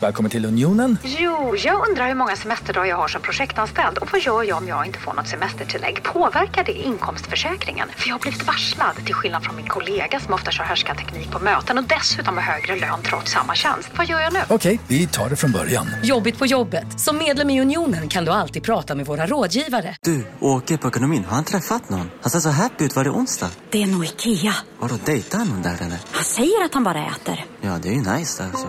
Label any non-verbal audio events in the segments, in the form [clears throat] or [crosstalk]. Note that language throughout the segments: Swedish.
Välkommen till Unionen. Jo, jag undrar hur många semesterdagar jag har som projektanställd och vad gör jag om jag inte får något semestertillägg? Påverkar det inkomstförsäkringen? För jag har blivit varslad, till skillnad från min kollega som ofta kör härskarteknik på möten och dessutom har högre lön trots samma tjänst. Vad gör jag nu? Okej, vi tar det från början. Jobbigt på jobbet. Som medlem i Unionen kan du alltid prata med våra rådgivare. Du, åker på ekonomin. Har han träffat någon? Han ser så happy ut. Var det onsdag? Det är nog Ikea. Har du dejtat någon där eller? Han säger att han bara äter. Ja, det är ju nice där alltså.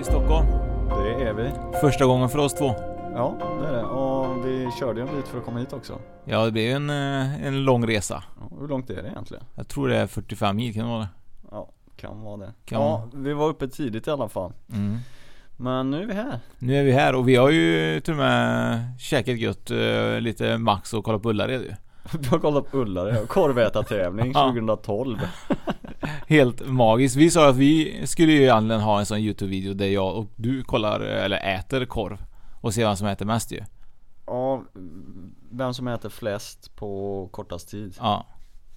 I Stockholm. Det är vi. Första gången för oss två. Ja, det är det. Och vi körde ju en bit för att komma hit också. Ja, det blir ju en, eh, en lång resa. Ja, hur långt är det egentligen? Jag tror det är 45 mil, kan det vara det? Ja, kan vara det. Kan ja, vara. vi var uppe tidigt i alla fall. Mm. Men nu är vi här. Nu är vi här och vi har ju till och med käkat gött eh, lite Max och kollat på Ullared ju. [laughs] Vi har kollat på Ullared, korvätartävling Ja. 2012. [laughs] Helt magiskt. Vi sa att vi skulle ju egentligen ha en sån YouTube-video där jag och du kollar, eller äter korv. Och ser vem som äter mest ju. Ja, vem som äter flest på kortast tid. Ja.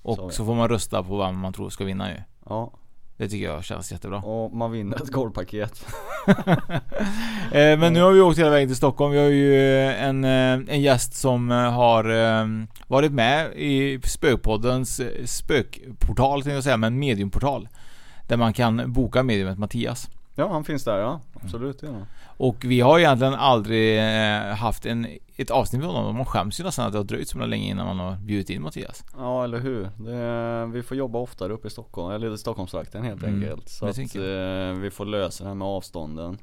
Och Så så, får man rösta på vem man tror ska vinna ju. Ja, Det tycker jag känns jättebra. och man vinner ett korvpaket. [laughs] Eh, Men nu har vi åkt hela vägen till Stockholm. Vi har ju eh, en, eh, en gäst som har varit med i Spökpoddens spökportal, tänkte jag säga, men mediumportal. Där man kan boka mediumet Mattias. Ja, han finns där ja. Absolut, det gör han. Och vi har egentligen aldrig eh, haft en, ett avsnitt med honom. Man skäms ju nästan att det har dröjt så länge innan man har bjudit in Mattias. Ja, eller hur. Det, vi får jobba oftare uppe i Stockholm, eller i Stockholmstrakten helt Mm, enkelt. Så att eh, vi får lösa det här med avstånden.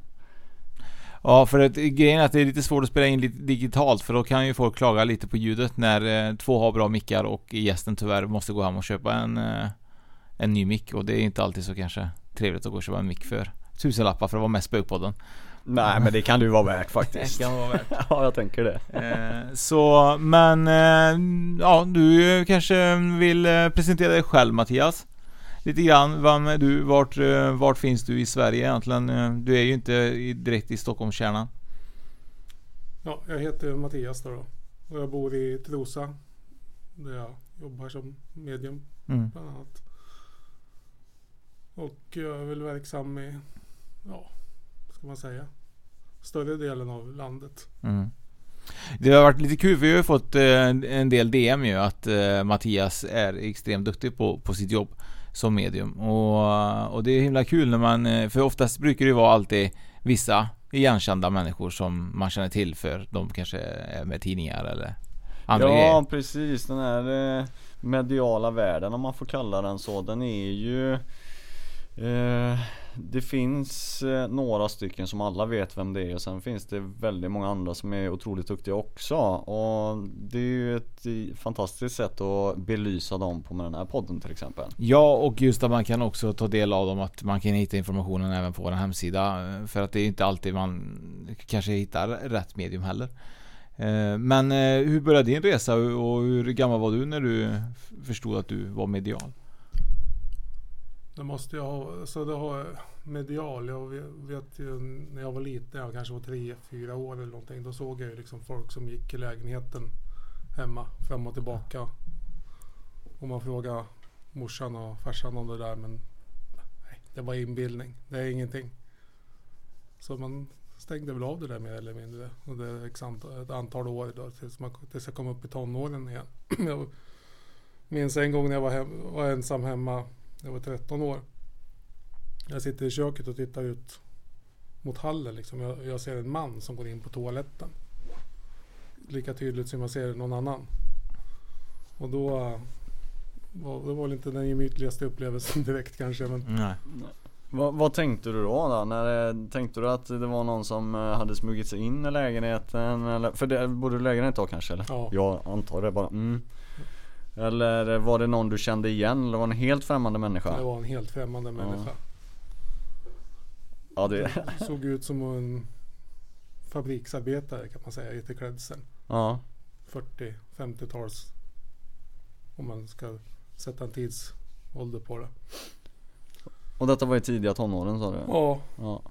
Ja, för att grejen är att det är lite svårt att spela in lite digitalt för då kan ju folk klaga lite på ljudet när eh, två har bra mickar och gästen tyvärr måste gå hem och köpa en, eh, en ny mick och det är inte alltid så kanske trevligt att gå och köpa en mick för tusenlappar för att vara med i Spökpodden. Nej men det kan du vara värt faktiskt. Det kan vara värt. [laughs] ja, jag tänker det. Eh, så, men eh, ja, du kanske vill eh, presentera dig själv Mattias? Lite grann, vem är du? Vart, eh, vart finns du i Sverige egentligen? Eh, Du är ju inte direkt i Stockholmskärnan. Ja, jag heter Mattias då, då och jag bor i Trosa. Där jag jobbar som medium Mm. bland annat. Och jag är väl verksam i, ja, ska man säga, större delen av landet. Mm. Det har varit lite kul, för vi har ju fått eh, en del DM ju att eh, Mattias är extremt duktig på, på sitt jobb som medium. Och, och det är himla kul när man, eh, för oftast brukar det ju vara alltid vissa igenkända människor som man känner till för de kanske är med tidningar eller andra ja grejer. precis, den här mediala världen om man får kalla den så, den är ju eh, Det finns eh, några stycken som alla vet vem det är och sen finns det väldigt många andra som är otroligt duktiga också och det är ju ett eh, fantastiskt sätt att belysa dem på med den här podden till exempel Ja, och just att man kan också ta del av dem, att man kan hitta informationen även på vår hemsida. Eh, för att det är inte alltid man kanske hittar rätt medium heller. Eh, Men eh, hur började din resa och hur gammal var du när du förstod att du var medial? Det måste jag ha, så det har medial. Jag vet- ju när jag var liten, jag kanske var tre, fyra år eller någonting. Då såg jag ju liksom folk som gick i lägenheten hemma fram och tillbaka. Och man frågade morsan och farsan om det där men nej, det var inbildning. Det är ingenting. Så man stängde väl av det där mer eller mindre. Och det är ett antal, ett antal år då tills, man, tills jag kom upp i tonåren igen. [clears throat] jag minns en gång när jag var, hem, var ensam hemma. Jag var 13 år. Jag sitter i köket och tittar ut mot hallen liksom. Jag, jag ser en man som går in på toaletten. Lika tydligt som jag ser någon annan. Och då eh, var, det var väl inte den gemytligaste upplevelsen [laughs] direkt kanske. Men Nej. Vad, vad tänkte du då? då? När, eh, tänkte du att det var någon som eh, hade smugit sig in i lägenheten? Eller, för det, bodde du i lägenhet då kanske? Eller? Ja. Jag antar det bara. Mm. Eller var det någon du kände igen? Eller var det en helt främmande människa? det var en helt främmande människa. Ja det, Såg ut som en fabriksarbetare kan man säga i till klädseln. ja. 40-50-tals. Om man ska sätta en tidsålder på det. Och detta var i tidiga tonåren sa du? Ja, Ja.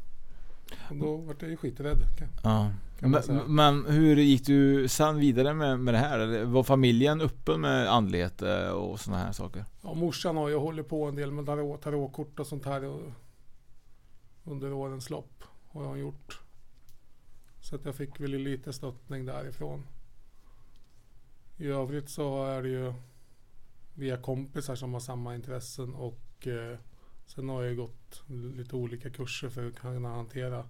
och då vart jag ju skiträdd. Ja. Men, men hur gick du sen vidare med, med det här? Var familjen öppen med andlighet och sådana här saker? Ja, morsan har ju hållit på en del med tarot, tarotkort och sånt här och- under årens lopp. Har jag gjort. Så att jag fick väl lite stöttning därifrån. I övrigt så är det ju via kompisar som har samma intressen och eh, sen har jag ju gått lite olika kurser för att kunna hantera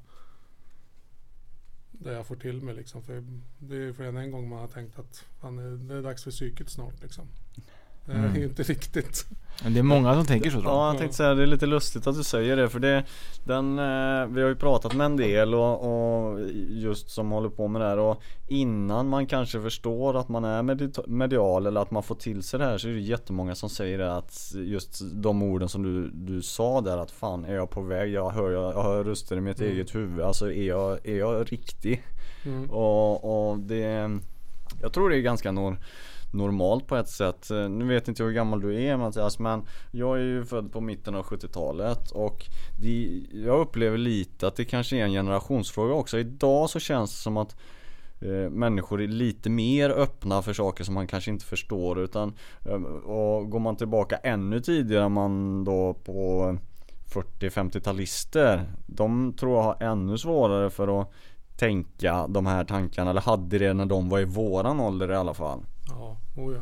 det jag får till mig liksom. För det är ju fler än en gång man har tänkt att fan, det är dags för psyket snart liksom. Det är Mm. inte riktigt. Men Det är många som tänker så tror jag. Ja jag tänkte säga det är lite lustigt att du säger det för det den, eh, Vi har ju pratat med en del och, och just som håller på med det här och Innan man kanske förstår att man är medial eller att man får till sig det här så är det jättemånga som säger det att Just de orden som du, du sa där att fan är jag på väg? Jag hör, jag, jag hör röster i mitt Mm. eget huvud Alltså är jag, är jag riktig? Mm. Och, och det Jag tror det är ganska nor normalt på ett sätt. Eh, nu vet inte jag hur gammal du är Mattias men jag är ju född på mitten av 70-talet och det, jag upplever lite att det kanske är en generationsfråga också. Idag så känns det som att eh, människor är lite mer öppna för saker som man kanske inte förstår utan eh, och går man tillbaka ännu tidigare man då på 40-50-talister De tror jag har ännu svårare för att tänka de här tankarna eller hade det när de var i våran ålder i alla fall. Ja, oh ja.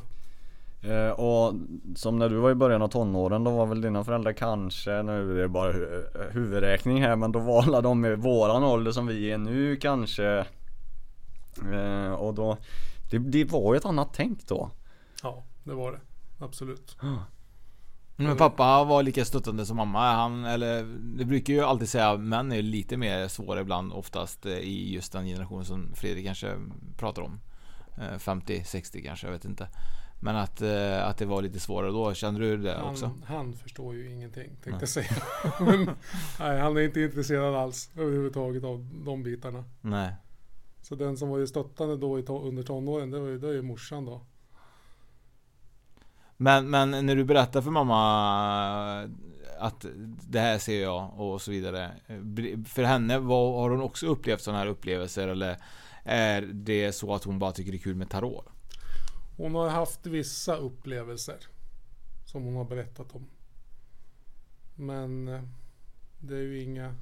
Eh, och som när du var i början av tonåren då var väl dina föräldrar kanske, nu är det bara hu- huvudräkning här men då var alla de i våran ålder som vi är nu kanske. Eh, och då, det, det var ju ett annat tänk då. Ja, det var det. Absolut. Men pappa var lika stöttande som mamma. Han, eller, det brukar ju alltid säga att män är lite mer svåra ibland oftast eh, i just den generationen som Fredrik kanske pratar om. Eh, 50-60 kanske, jag vet inte. Men att, eh, att det var lite svårare då. Kände du det också? Han, han förstår ju ingenting tänkte Nej. jag säga. [laughs] Men, nej, han är inte intresserad alls överhuvudtaget av de bitarna. Nej. Så den som var ju stöttande då under tonåren, det var ju, det är ju morsan då. Men, men när du berättar för mamma att det här ser jag och så vidare. För henne, vad, har hon också upplevt sådana här upplevelser eller är det så att hon bara tycker det är kul med tarot? Hon har haft vissa upplevelser. Som hon har berättat om. Men eh, det är ju inga,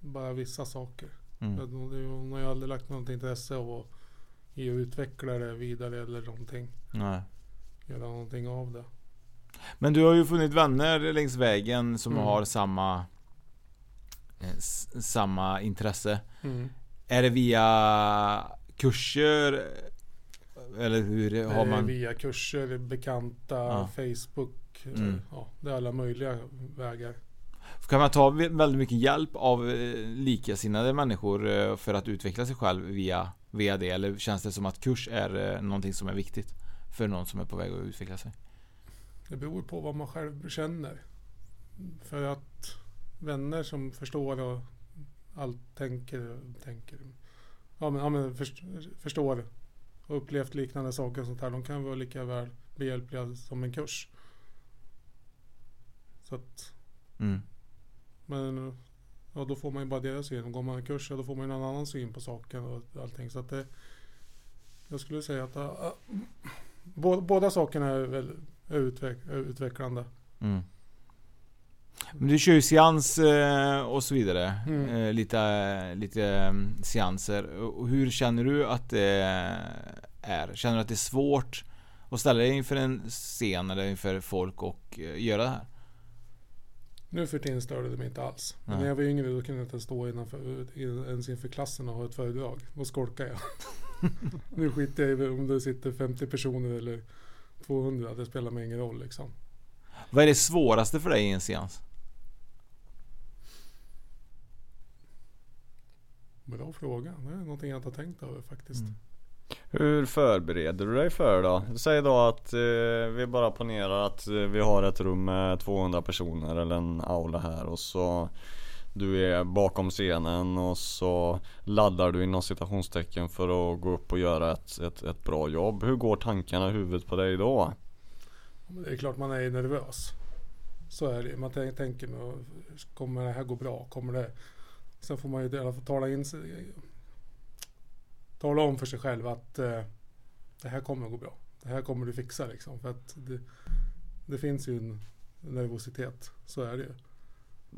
bara vissa saker. Mm. Hon har ju aldrig lagt något intresse av att ge utveckla det vidare eller någonting. Nej. Göra någonting av det. Men du har ju funnit vänner längs vägen som Mm. har samma eh, Samma intresse. Mm. Är det via kurser? Eller hur har man? Via kurser, bekanta, Ja. Facebook. Mm. Ja, det är alla möjliga vägar. Kan man ta vä- väldigt mycket hjälp av eh, likasinnade människor eh, för att utveckla sig själv via, via det? Eller känns det som att kurs är eh, någonting som är viktigt för någon som är på väg att utveckla sig? Det beror på vad man själv känner. För att vänner som förstår och allt tänker, tänker ja, men, ja, men först, förstår och upplevt liknande saker och sånt här. De kan vara lika väl behjälpliga som en kurs. Så att, Mm. men ja, då får man ju bara deras syn. Går man en kurs ja, då får man ju en annan syn på saken och allting. Så att det, jag skulle säga att äh, båda, båda sakerna är, väl, är, utveck, är utvecklande. Mm. Men du kör ju seans eh, och så vidare. Mm. Eh, lite, lite eh, seanser. Hur känner du att det är? Känner du att det är svårt att ställa dig inför en scen eller inför folk och eh, göra det här? Nu för tiden störde det mig inte alls. Men när jag var yngre då kunde jag inte stå innanför, ens inför klassen och ha ett föredrag. Då skolkade jag. [laughs] nu skiter jag i om det sitter 50 personer eller 200. Det spelar mig ingen roll liksom. Vad är det svåraste för dig i en seans? Bra fråga. Det är någonting jag inte har tänkt över faktiskt. Mm. Hur förbereder du dig för då? Säg då att eh, vi bara ponerar att eh, vi har ett rum med 200 personer eller en aula här och så du är bakom scenen och så laddar du inom citationstecken för att gå upp och göra ett, ett, ett bra jobb. Hur går tankarna i huvudet på dig då? Men Det är klart man är nervös. Så är det Man tän- tänker nu, kommer det här gå bra? Kommer det... Sen får man ju i alla fall tala in Tala om för sig själv att eh, det här kommer gå bra. Det här kommer du fixa liksom. För att det, det finns ju en nervositet. Så är det ju.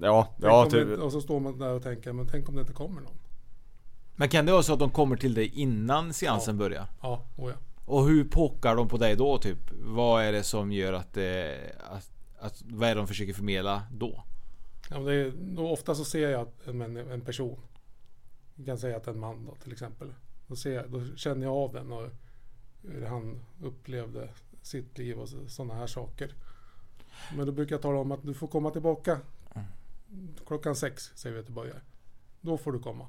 Ja, Tänk ja typ. det, och så står man där och tänker, men tänk om det inte kommer någon. Men kan det vara så att de kommer till dig innan seansen Ja. börjar? Ja, oh ja. Och hur pockar de på dig då typ? Vad är det som gör att. Att, att, vad är det de försöker förmedla då? Ja, det är, då ofta så ser jag en, en, en person. Jag kan säga att en man då till exempel. Då, ser jag, då känner jag av den och hur han upplevde sitt liv och sådana här saker. Men då brukar jag tala om att du får komma tillbaka klockan sex säger vi att du börjar. Då får du komma.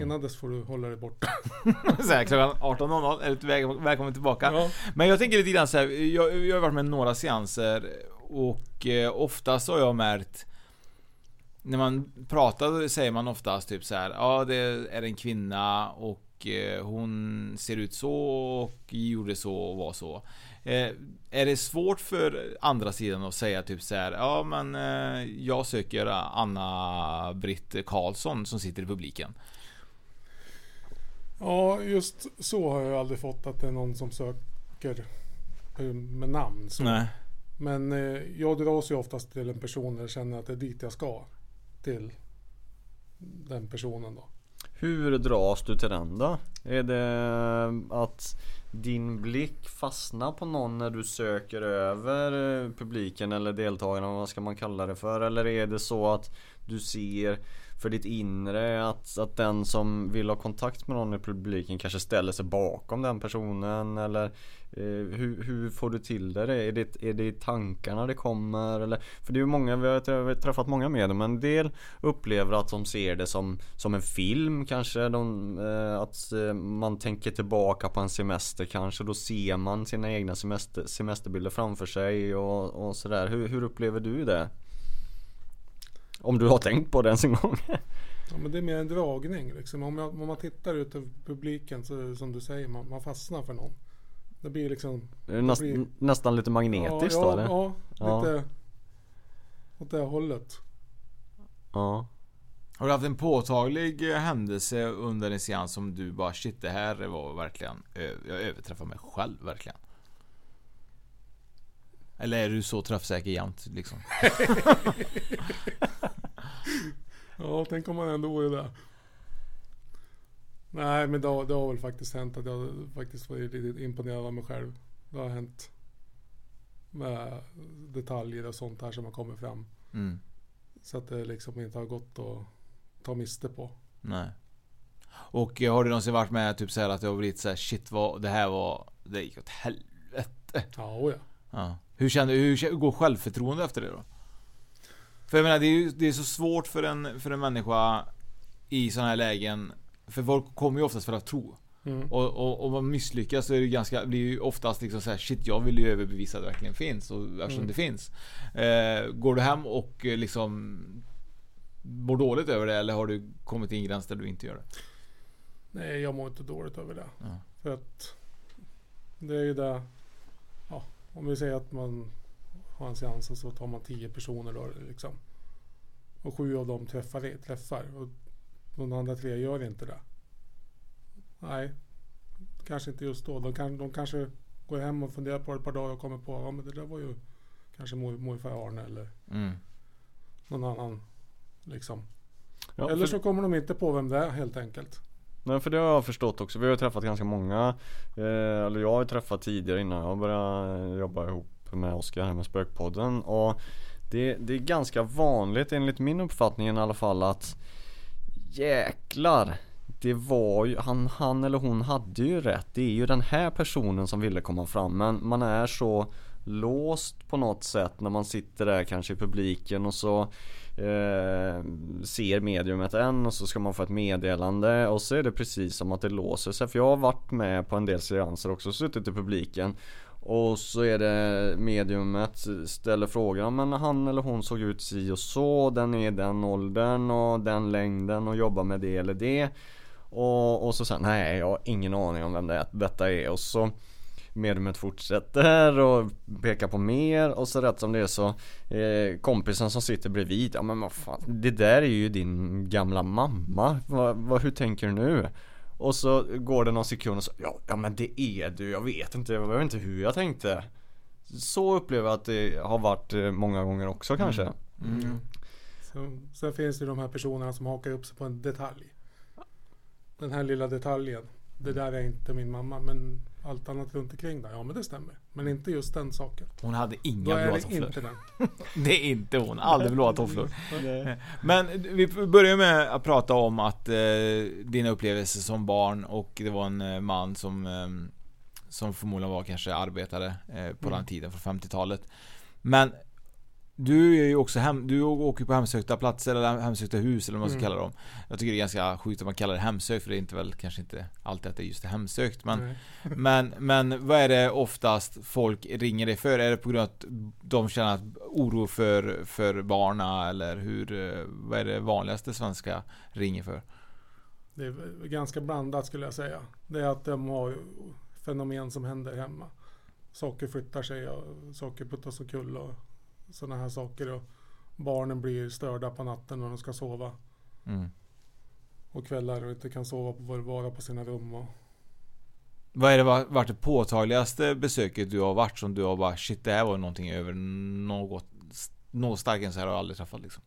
Innan dess får du hålla dig borta. [laughs] så här, klockan 18.00 är du väl- välkommen tillbaka. Ja. Men jag tänker lite grann så här, jag, jag har varit med några seanser och eh, oftast har jag märkt när man pratar säger man oftast typ så här, ja det är en kvinna och eh, hon ser ut så och gjorde så och var så. Eh, är det svårt för andra sidan att säga typ så här, ja men eh, jag söker Anna-Britt Karlsson som sitter i publiken. Ja, just så har jag aldrig fått att det är någon som söker eh, med namn. Så. Nej. Men eh, jag dras ju oftast till en person där jag känner att det är dit jag ska. Till den personen då. Hur dras du till den då? Är det att din blick fastnar på någon när du söker över eh, publiken eller deltagarna, vad ska man kalla det för? Eller är det så att du ser för ditt inre att, att den som vill ha kontakt med någon i publiken kanske ställer sig bakom den personen eller eh, hur, hur får du till det? Är det, är det i tankarna det kommer? Eller, för det är ju många, vi har vi har träffat många med men en del upplever att de ser det som, som en film kanske. De, eh, att eh, man tänker tillbaka på en semester kanske. Då ser man sina egna semester, semesterbilder framför sig och, och sådär. Hur, hur upplever du det? Om du har tänkt på det ens en gång? Ja, men det är mer en dragning liksom. Om, jag, om man tittar ut över publiken så som du säger, man, man fastnar för någon. Det blir liksom... Det näst, blir- nästan lite magnetiskt ja, då ja, eller? Ja, Ja. lite åt det hållet. Ja. Har du haft en påtaglig eh, händelse under en seans som du bara shit det här var verkligen Jag överträffar mig själv verkligen. Eller är du så träffsäker jämt liksom? [laughs] [laughs] Ja, tänk om man ändå vore det. Nej, men det har, det har väl faktiskt hänt att jag faktiskt varit lite imponerad av mig själv. Det har hänt med detaljer och sånt här som har kommit fram. Mm. Så att det liksom inte har gått att ta miste på. Nej. Och eh, har du någonsin varit med typ så här att det har blivit så här shit vad det här var Det gick åt helvete. Ja, och ja. Ja. Hur känner hur, hur går självförtroende efter det då? För jag menar det är ju det är så svårt för en, för en människa i sådana här lägen För folk kommer ju oftast för att tro. Mm. Och, och om man misslyckas så är det ganska, blir ju oftast liksom så här, shit jag vill ju överbevisa att det verkligen finns och eftersom Mm. det finns. Eh, går du hem och eh, liksom mår dåligt över det eller har du kommit till en gräns där du inte gör det? Nej, jag mår inte dåligt över det. Ja. För att det är ju det. Ja, om vi säger att man har en seans och så tar man tio personer då liksom. Och sju av dem träffar, träffar och de andra tre gör inte det. Nej, kanske inte just då. De, kan, de kanske går hem och funderar på det ett par dagar och kommer på att ja, det där var ju kanske mor, morfar Arne eller Mm. någon annan. Liksom. Ja, eller för- så kommer de inte på vem det är helt enkelt. Nej för det har jag förstått också. Vi har ju träffat ganska många eh, Eller jag har ju träffat tidigare innan jag började jobba ihop med Oskar här med Spökpodden. Och det, det är ganska vanligt enligt min uppfattning i alla fall att Jäklar Det var ju, han, han eller hon hade ju rätt. Det är ju den här personen som ville komma fram. Men man är så låst på något sätt när man sitter där kanske i publiken och så eh, ser mediumet än och så ska man få ett meddelande och så är det precis som att det låser sig. För jag har varit med på en del seanser också, suttit i publiken och så är det mediumet ställer frågan men han eller hon såg ut si och så, den är den åldern och den längden och jobbar med det eller det. Och, och så säger nej jag har ingen aning om vem det är, detta är och så mediumet fortsätter och pekar på mer och så rätt som det är så eh, kompisen som sitter bredvid, ja men vad fan, det där är ju din gamla mamma, va, va, hur tänker du nu? Och så går det någon sekund och så, ja, ja men det är du, jag vet inte, jag vet inte hur jag tänkte Så upplever jag att det har varit eh, många gånger också kanske Mm. Mm. Så, sen finns det de här personerna som hakar upp sig på en detalj. Den här lilla detaljen. Det där är inte min mamma men allt annat runt omkring där, ja men det stämmer. Men inte just den saken. Hon hade inga är blåa det tofflor. inte den. [laughs] det är inte hon, aldrig blåa tofflor. [laughs] Men vi börjar med att prata om att eh, dina upplevelser som barn och det var en eh, man som eh, Som förmodligen var kanske arbetare eh, på Mm. den tiden, från 50-talet. Men du är ju också hem, du åker på hemsökta platser eller hemsökta hus eller vad man ska Mm. kalla dem. Jag tycker det är ganska sjukt att man kallar det hemsökt för det är inte väl kanske inte alltid att det är just hemsökt. Men, Nej. [laughs] men, men vad är det oftast folk ringer dig för? Är det på grund av att de känner att oro för, för barna eller hur? eh, Vad är det vanligaste svenska ringer för? Det är ganska blandat skulle jag säga. Det är att de har fenomen som händer hemma. Saker flyttar sig och saker puttas omkull och sådana här saker. Och barnen blir störda på natten när de ska sova. Mm. Och kvällar och inte kan sova på, vara på sina rum. Och, Vad är det va- varit det påtagligaste besöket du har varit som du har bara shit det här var någonting över något Något starkare än så här har jag aldrig träffat liksom.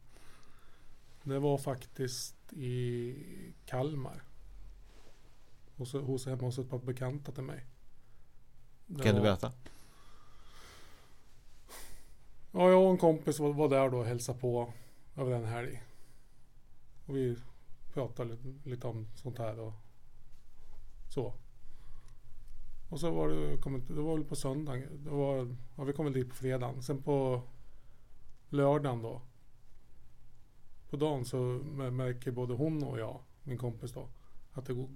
det var faktiskt i Kalmar. Hos, hos, hemma hos ett par bekanta till mig. Det Kan du var- berätta? Ja, jag och en kompis var, var där då och hälsade på över en helg. Och vi pratade lite, lite om sånt här och så. Och så var det, kom, det var väl på söndagen. Det var, ja, vi kom väl dit på fredagen. Sen på lördagen då. På dagen så märker både hon och jag, min kompis då, att det går,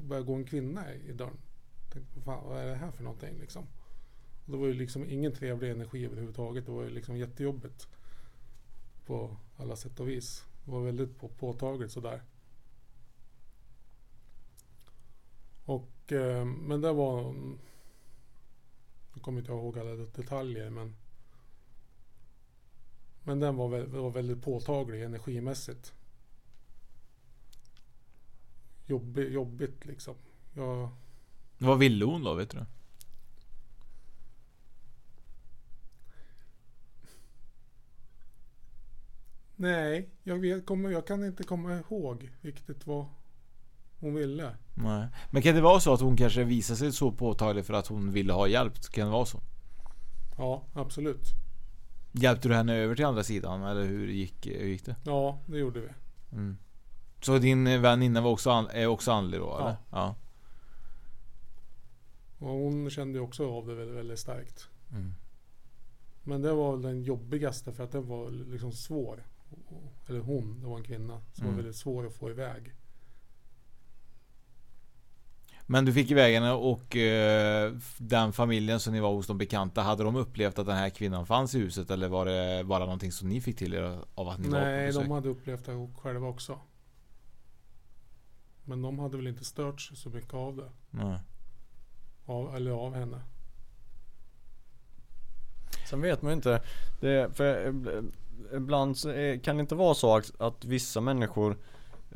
börjar gå en kvinna i dörren. Tänkte, vad fan, vad är det här för någonting liksom? Och det var ju liksom ingen trevlig energi överhuvudtaget. Det var ju liksom jättejobbigt. På alla sätt och vis. Det var väldigt på, påtagligt sådär. Och, eh, men det var... Jag kommer inte ihåg alla detaljer men... Men den var, var väldigt påtaglig energimässigt. Jobbig, jobbigt liksom. Jag, Vad ville hon då vet du? Nej, jag, vet, kommer, jag kan inte komma ihåg riktigt vad hon ville. Nej. Men kan det vara så att hon kanske visar sig så påtaglig för att hon ville ha hjälp? Kan det vara så? Ja, absolut. Hjälpte du henne över till andra sidan eller hur gick, hur gick det? Ja, det gjorde vi. Mm. Så din väninna var också, är också andlig då eller? Ja. Och hon kände ju också av det väldigt, väldigt starkt. Mm. Men det var den jobbigaste för att den var liksom svår. Eller hon, det var en kvinna. Som Mm. var väldigt svår att få iväg. Men du fick iväg henne och eh, den familjen som ni var hos de bekanta, hade de upplevt att den här kvinnan fanns i huset eller var det bara någonting som ni fick till er av att ni var på Nej, besök? de hade upplevt det själva också. Men de hade väl inte störts så mycket av det. Nej. Av, eller av henne. Sen vet man ju inte det, för ib- ibland så är- kan det inte vara så att, att vissa människor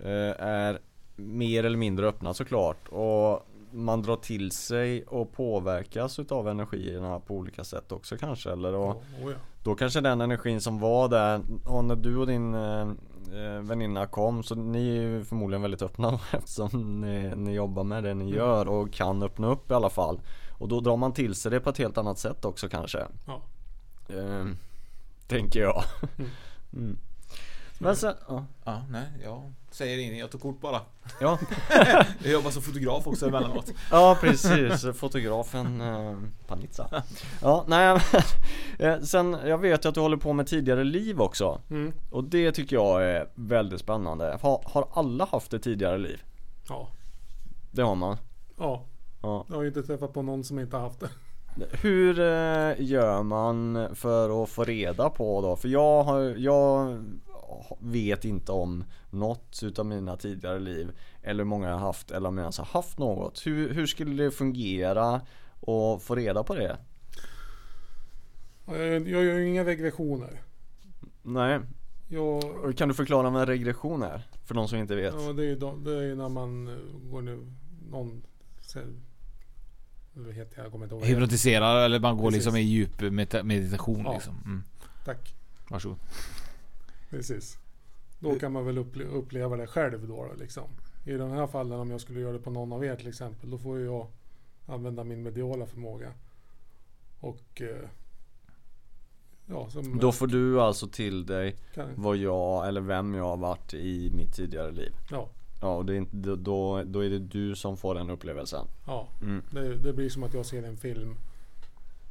eh, är mer eller mindre öppna såklart och man drar till sig och påverkas utav energierna på olika sätt också kanske eller och Oh, ja. Då kanske den energin som var där och när du och din eh, eh, väninna kom så ni är ju förmodligen väldigt öppna [laughs] eftersom ni, ni jobbar med det ni Mm. gör och kan öppna upp i alla fall. Och då drar man till sig det på ett helt annat sätt också kanske. Ja. Eh, [laughs] Tänker jag. Mm. Men sen, ja. Ja, nej, jag säger inget. Jag tog kort bara. Ja. [laughs] jag jobbar som fotograf också emellanåt. Ja precis, fotografen eh, Panizza Ja, nej men, [laughs] eh, Sen, jag vet ju att du håller på med tidigare liv också Mm. Och det tycker jag är väldigt spännande Har, har alla haft ett tidigare liv? Ja. Det har man Ja. Ja. Jag har ju inte träffat på någon som inte har haft det. Hur eh, gör man för att få reda på då? För jag har, jag vet inte om något utav mina tidigare liv Eller hur många jag har haft eller om jag ens har haft något Hur, hur skulle det fungera och få reda på det? Jag, jag gör ju inga regressioner. Nej Jag, Kan du förklara vad en regression är? För de som inte vet ja, det, är ju då, det är ju när man eh, går nu, någon, heter jag, kommer inte ihåg. Hypnotiserar eller man går Precis. liksom i djup medita- meditation Ja. liksom. Mm. Tack. Varsågod. Precis. Då kan man väl upple- uppleva det själv då, då liksom. I de här fallen om jag skulle göra det på någon av er till exempel. Då får jag använda min mediala förmåga. Och eh, ja, som, Då får du alltså till dig Kan- vad jag eller vem jag har varit i mitt tidigare liv Ja. Ja och det är inte, då- då, är det du som får den upplevelsen Ja, Mm. det, det blir som att jag ser en film.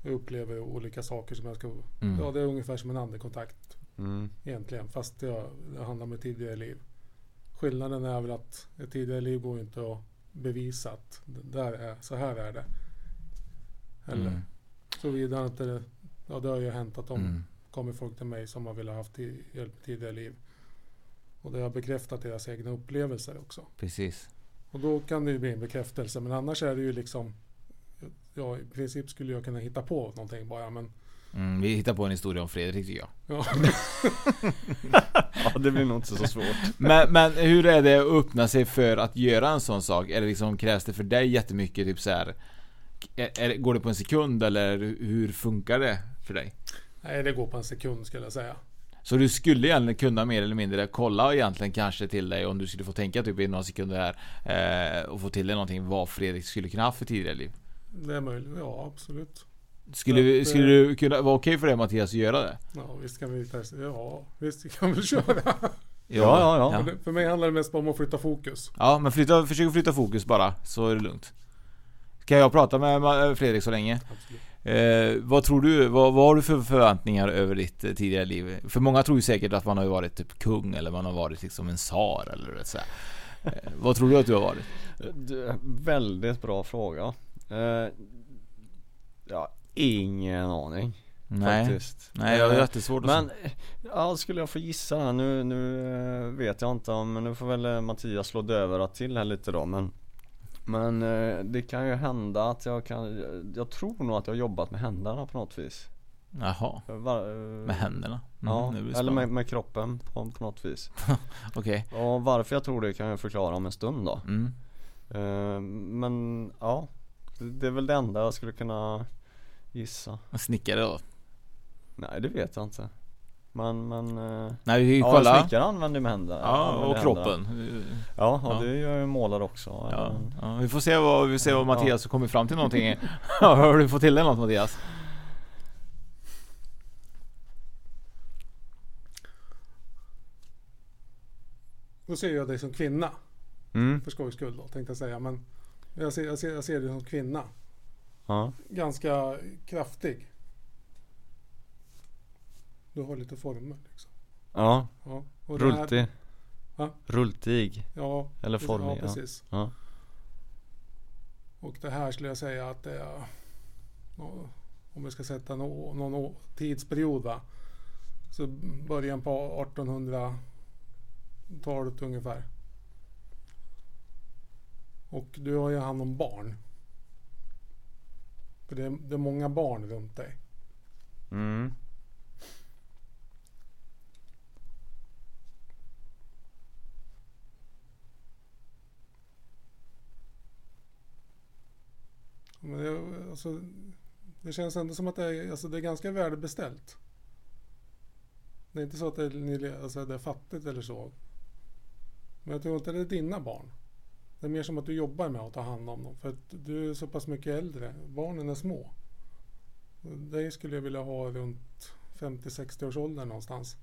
Jag upplever olika saker som jag ska... Mm. Ja, det är ungefär som en andekontakt. Mm. Egentligen, fast det, det handlar om ett tidigare liv. Skillnaden är väl att ett tidigare liv går inte att bevisa att det där är, så här är det. Eller Mm. såvida inte det, ja det har ju hänt att de Mm. kommer folk till mig som har velat haft hjälp tidigare liv. Och det har bekräftat deras egna upplevelser också. Precis. Och då kan det ju bli en bekräftelse. Men annars är det ju liksom Ja i princip skulle jag kunna hitta på någonting bara men Mm, vi hittar på en historia om Fredrik tycker jag. Ja. [laughs] Ja det blir nog inte så svårt Men, men hur är det att öppna sig för att göra en sån sak? Är det liksom, krävs det för dig jättemycket typ så här? Är, är, går det på en sekund eller hur funkar det för dig? Nej det går på en sekund skulle jag säga. Så du skulle egentligen kunna mer eller mindre kolla egentligen kanske till dig om du skulle få tänka typ i några sekunder här eh, och få till dig någonting vad Fredrik skulle kunna ha för tidigare liv. Det är möjligt. Ja absolut. Skulle, vi- att, skulle eh, du kunna vara okej för dig Mattias att göra det? Ja visst kan vi testa. Ja visst vi kan [laughs] väl köra. Ja, ja, ja. För, det, för mig handlar det mest bara om att flytta fokus. Ja men flytta, försök flytta fokus bara så är det lugnt. Kan jag prata med Fredrik så länge? Eh, vad tror du, vad, vad har du för förväntningar över ditt eh, tidigare liv? För många tror ju säkert att man har varit typ kung eller man har varit liksom en tsar eller så. Eh, Vad tror du att du har varit? Du, Väldigt bra fråga eh, Ja, ingen aning Nej. Faktiskt Nej, jag har Eh, jättesvårt att Men, ja skulle jag få gissa här nu, nu eh, vet jag inte om, men nu får väl eh, Mattias slå dövörat till här lite då men Men eh, det kan ju hända att jag kan, jag tror nog att jag har jobbat med händerna på något vis Jaha. Var, Med händerna? Mm, ja, eller med, med kroppen på, på något vis [laughs] Okej. Och varför jag tror det kan jag förklara om en stund då Mm. Eh, Men ja det- Det är väl det enda jag skulle kunna gissa Snickare då? Nej det vet jag inte Men men eh, Nej, vi Ja kollar. snickare använder med händerna Ja, använder och händerna. kroppen. Ja, och Ja. det gör ju målare också Ja, Men- ja, vi får se vad, vi ser vad Ja. Mattias kommer fram till någonting. [laughs] har du fått till dig något Mattias? Då ser jag dig som kvinna. Mm. För skojs skull då tänkte jag säga. Men jag ser, jag ser, jag ser dig som kvinna. Ja. Ganska kraftig. Du har lite former liksom. Ja, Ja, och det här- rultig? Rultig Ja, Eller formig ja, precis. Ja. Och det här skulle jag säga att det är om vi ska sätta nå- någon å- tidsperiod va. Så början på 1800-talet ungefär. Och du har ju hand om barn. För det är, det är många barn runt dig. Mm. Men det, alltså, det känns ändå som att det är, alltså, det är ganska välbeställt. Det är inte så att det är, alltså, det är fattigt eller så. Men jag tror inte det är dina barn. Det är mer som att du jobbar med att ta hand om dem. För att du är så pass mycket äldre. Barnen är små. Dig skulle jag vilja ha runt 50-60 års ålder någonstans.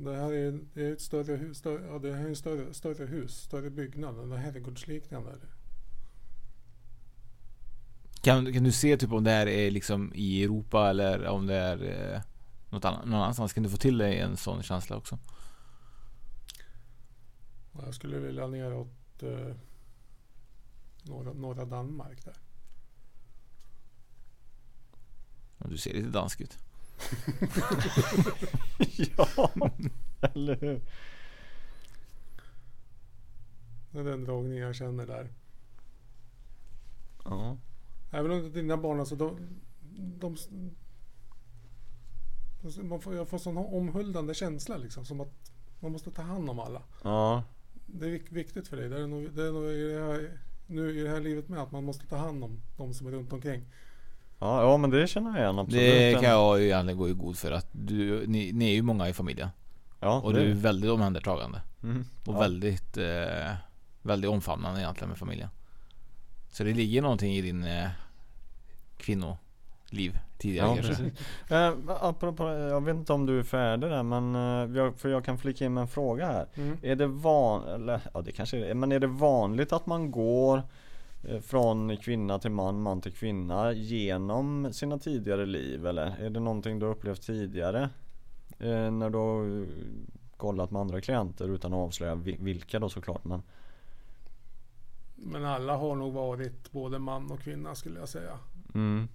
Det här är, det är ett större hus, större, ja, det här är en större, större hus, större byggnad. En herrgårdsliknande. Kan, kan du se typ om det här är liksom i Europa eller om det är eh, något annat, någon annanstans? Kan du få till dig en sån känsla också? Jag skulle vilja neråt eh, norra, norra Danmark där. Du ser lite dansk ut. Ja, eller hur? Det är den dragningen jag känner där. Ja. Även om dina barn, alltså de, de, man får, jag får sån omhuldande känsla liksom. Som att man måste ta hand om alla. Ja. Det är vik- viktigt för dig. Det är nog, det är nog i det här, nu i det här livet med att man måste ta hand om de som är runt omkring. Ja, ja men det känner jag igen absolut. Det kan jag ju egentligen gå i god för att du, ni, ni är ju många i familjen. Ja, Och det- du är väldigt omhändertagande. Mm, Och ja. väldigt, eh, väldigt omfamnande egentligen med familjen. Så det ligger någonting i din eh, kvinnoliv tidigare Ja, kanske. Eh, apropå, jag vet inte om du är färdig där men eh, jag, för jag kan flika in med en fråga här. Mm. Är det van, eller ja det kanske är det, men är det vanligt att man går från kvinna till man, man till kvinna genom sina tidigare liv eller? Är det någonting du har upplevt tidigare? Eh, när du har eh, kollat med andra klienter utan att avslöja vi- vilka då såklart men Men alla har nog varit både man och kvinna skulle jag säga. mm.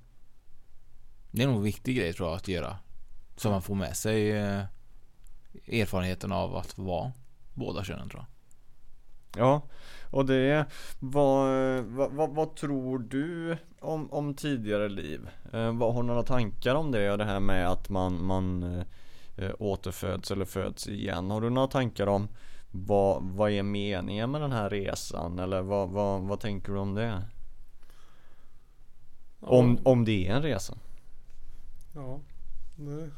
Det är nog en viktig grej tror jag att göra. Så man får med sig eh, erfarenheten av att vara båda könen tror jag. Ja, och det vad, vad, vad, tror du om, om tidigare liv? Eh, vad har du några tankar om det det här med att man, man eh, eh, återföds eller föds igen? Har du några tankar om vad, vad är meningen med den här resan eller vad, vad, vad tänker du om det? Om, om det är en resa? Ja, det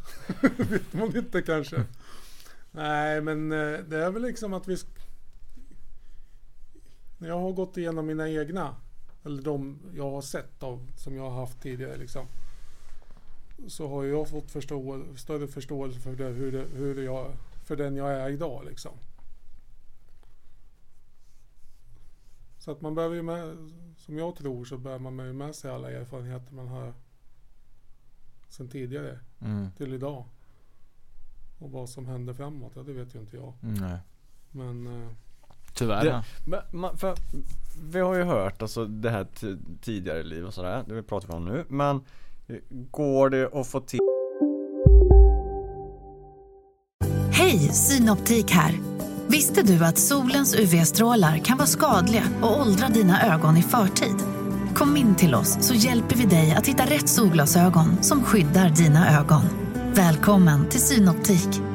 [laughs] vet man inte kanske. Nej, men eh, det är väl liksom att vi... jag har gått igenom mina egna, eller de jag har sett av, som jag har haft tidigare liksom. Så har jag fått förstå, större förståelse för, det, hur, det, hur jag, för den jag är idag liksom. Så att man behöver ju med, som jag tror så behöver man ju med sig alla erfarenheter man har sen tidigare Mm. till idag. Och vad som händer framåt, ja det vet ju inte jag. Nej. Men eh, Tyvärr. Det, ja. men, man, för, vi har ju hört alltså det här tidigare liv och sådär, det pratar vi om nu. Men eh, går det att få till Hej, Synoptik här. Visste du att solens UV-strålar kan vara skadliga och åldra dina ögon i förtid? Kom in till oss så hjälper vi dig att hitta rätt solglasögon som skyddar dina ögon. Välkommen till Synoptik.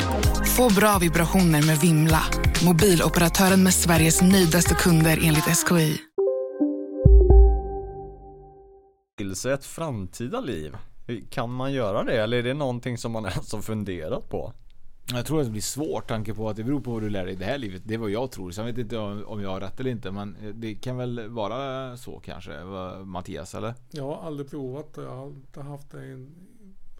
Få bra vibrationer med Vimla. Mobiloperatören med Sveriges nöjdaste kunder enligt SKI. till sig ett framtida liv? Kan man göra det eller är det någonting som man ens [laughs] har funderat på? Jag tror att det blir svårt tanke på att det beror på vad du lär dig i det här livet. Det är vad jag tror. Sen vet inte om jag har rätt eller inte. Men det kan väl vara så kanske. Mattias eller? jag har aldrig provat och jag har inte haft, en,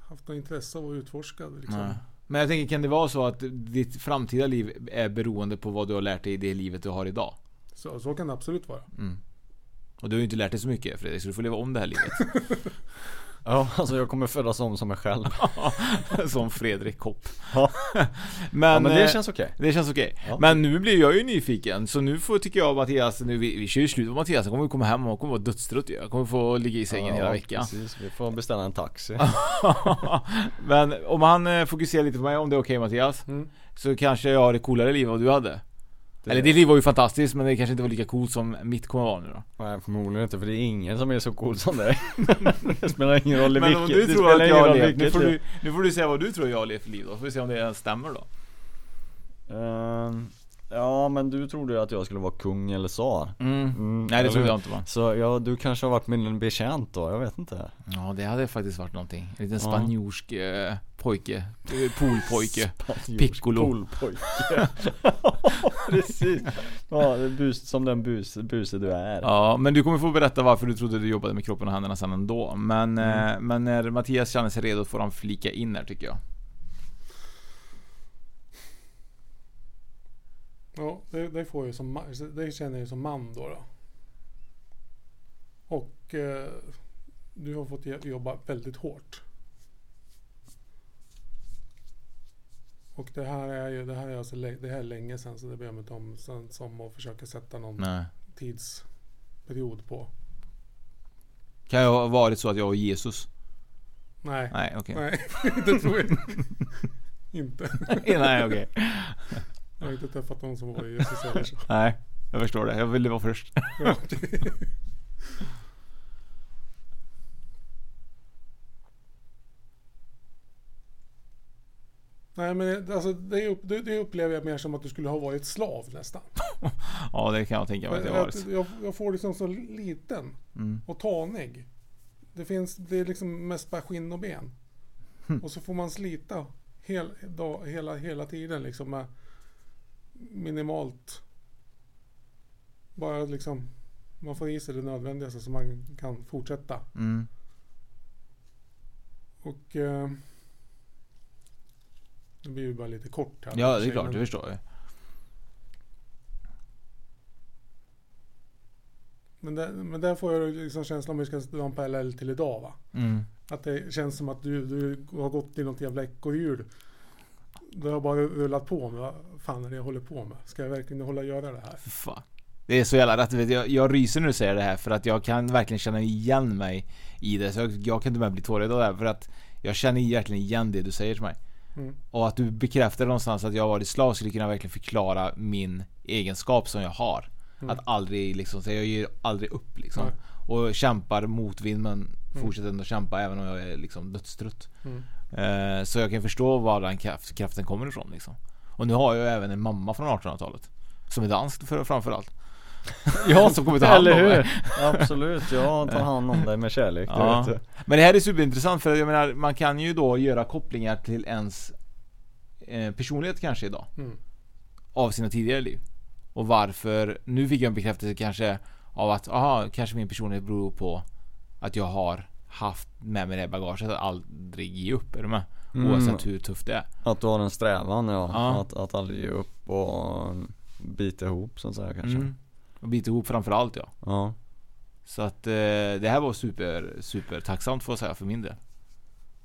haft något intresse av att utforska det. Liksom. Men jag tänker, kan det vara så att ditt framtida liv är beroende på vad du har lärt dig i det livet du har idag? Så, så kan det absolut vara. Mm. Och du har ju inte lärt dig så mycket Fredrik, så du får leva om det här livet. [laughs] Ja, alltså jag kommer födas om som mig själv. [laughs] som Fredrik Kopp. Ja. [laughs] Men, Ja, men det eh, känns okej. Det känns okej. Ja. Men nu blir jag ju nyfiken, så nu får tycker jag Mattias, nu, vi, vi kör ju slut på Mattias, han kommer komma hem och kommer vara dödstrött. Jag kommer få ligga i sängen hela veckan. precis. Vi får beställa en taxi. [laughs] Men om han eh, fokuserar lite på mig, om det är okej Mattias? Mm. Så kanske jag har ett coolare liv än vad du hade. Det- Eller ditt liv var ju fantastiskt men det kanske inte var lika coolt som mitt kommer vara nu då. Nej förmodligen inte för det är ingen som är så cool som dig. [laughs] det spelar ingen roll i Men vilket. om du det tror att jag levt, nu får, du, nu får du säga vad du tror jag levt för liv då, får vi se om det ens stämmer då. Ehm, ja men du trodde ju att jag skulle vara kung eller tsar. Mm. Nej, det trodde jag inte, va? Så ja, du kanske har varit min betjänt då, jag vet inte. Ja det hade faktiskt varit någonting. En liten spanjorsk eh, pojke. Eh, Poolpojke. [laughs] Piccolo. poolpojke. [laughs] Precis. Ja, bus, som den bus, buse du är. Ja, men du kommer få berätta varför du trodde du jobbade med kroppen och händerna sen ändå. Men, Mm. eh, men när Mattias känner sig redo får han flika in här tycker jag. Ja, det, det får ju som det känner jag ju som man då. då. Och eh, du har fått jobba väldigt hårt. Och det här är ju det här är alltså det här är länge sedan så det ber jag mig inte om sen, som att försöka sätta någon Nej. tidsperiod på. Kan jag ha varit så att jag var Jesus? Nej. Nej, okej. Nej, [laughs] det tror jag inte. [laughs] Nej, okej. Jag har inte träffat någon som var Jesus eller så. Nej, jag förstår det. Jag ville vara först. Ja, [laughs] Nej men det- alltså, det, det, upplever jag mer som att du skulle ha varit slav nästan. [laughs] ja, det kan jag tänka mig att jag varit. jag, jag får liksom så liten Mm. och tanig. Det finns, det är liksom mest bara skinn och ben. Hm. Och så får man slita hel, dag, hela, hela tiden liksom med minimalt. Bara liksom man får i sig det nödvändigaste så man kan fortsätta. Mm. Och eh, det blir ju bara lite kort här. Ja, det är Men- klart. Det förstår jag. Men, där, men där får jag liksom känslan om vi ska dra en parallell till idag va? Mm. Att det känns som att du, du har gått i något jävla ekorrhjul. Du har bara rullat på med vad fan är det jag håller på med? Ska jag verkligen hålla göra det här? Fan. Det är så jävla rätt. Vet, jag, jag ryser när du säger det här för att jag kan verkligen känna igen mig i det. Så jag, jag kan inte med bli tårögd av det här för att jag känner verkligen igen det du säger till mig. Mm. Och att du bekräftar någonstans att jag har varit slav skulle kunna verkligen förklara min egenskap som jag har. Mm. Att aldrig liksom, så jag ger aldrig upp liksom. Nej. Och kämpar mot vind men fortsätter ändå kämpa även om jag är liksom dödstrött. Mm. Eh, så jag kan förstå var den kraft, kraften kommer ifrån liksom. Och nu har jag ju även en mamma från 1800-talet. Som är dansk för, framförallt. [laughs] ja, som kommer ta hand om Eller hur? mig. [laughs] Absolut, jag tar hand om dig med kärlek. Ja. Men det här är superintressant för jag menar man kan ju då göra kopplingar till ens eh, personlighet kanske idag. Mm. Av sina tidigare liv. Och varför, nu fick jag en bekräftelse kanske av att, aha, kanske min personlighet beror på att jag har haft med mig det bagaget att aldrig ge upp. Är du med? Mm. Oavsett hur tufft det är. Att du har en strävan ja, Ja. Att, att aldrig ge upp och bita ihop så att säga kanske. Mm. Och bita ihop framförallt ja. Ja. Så att eh, det här var super, super tacksamt får jag säga för min del.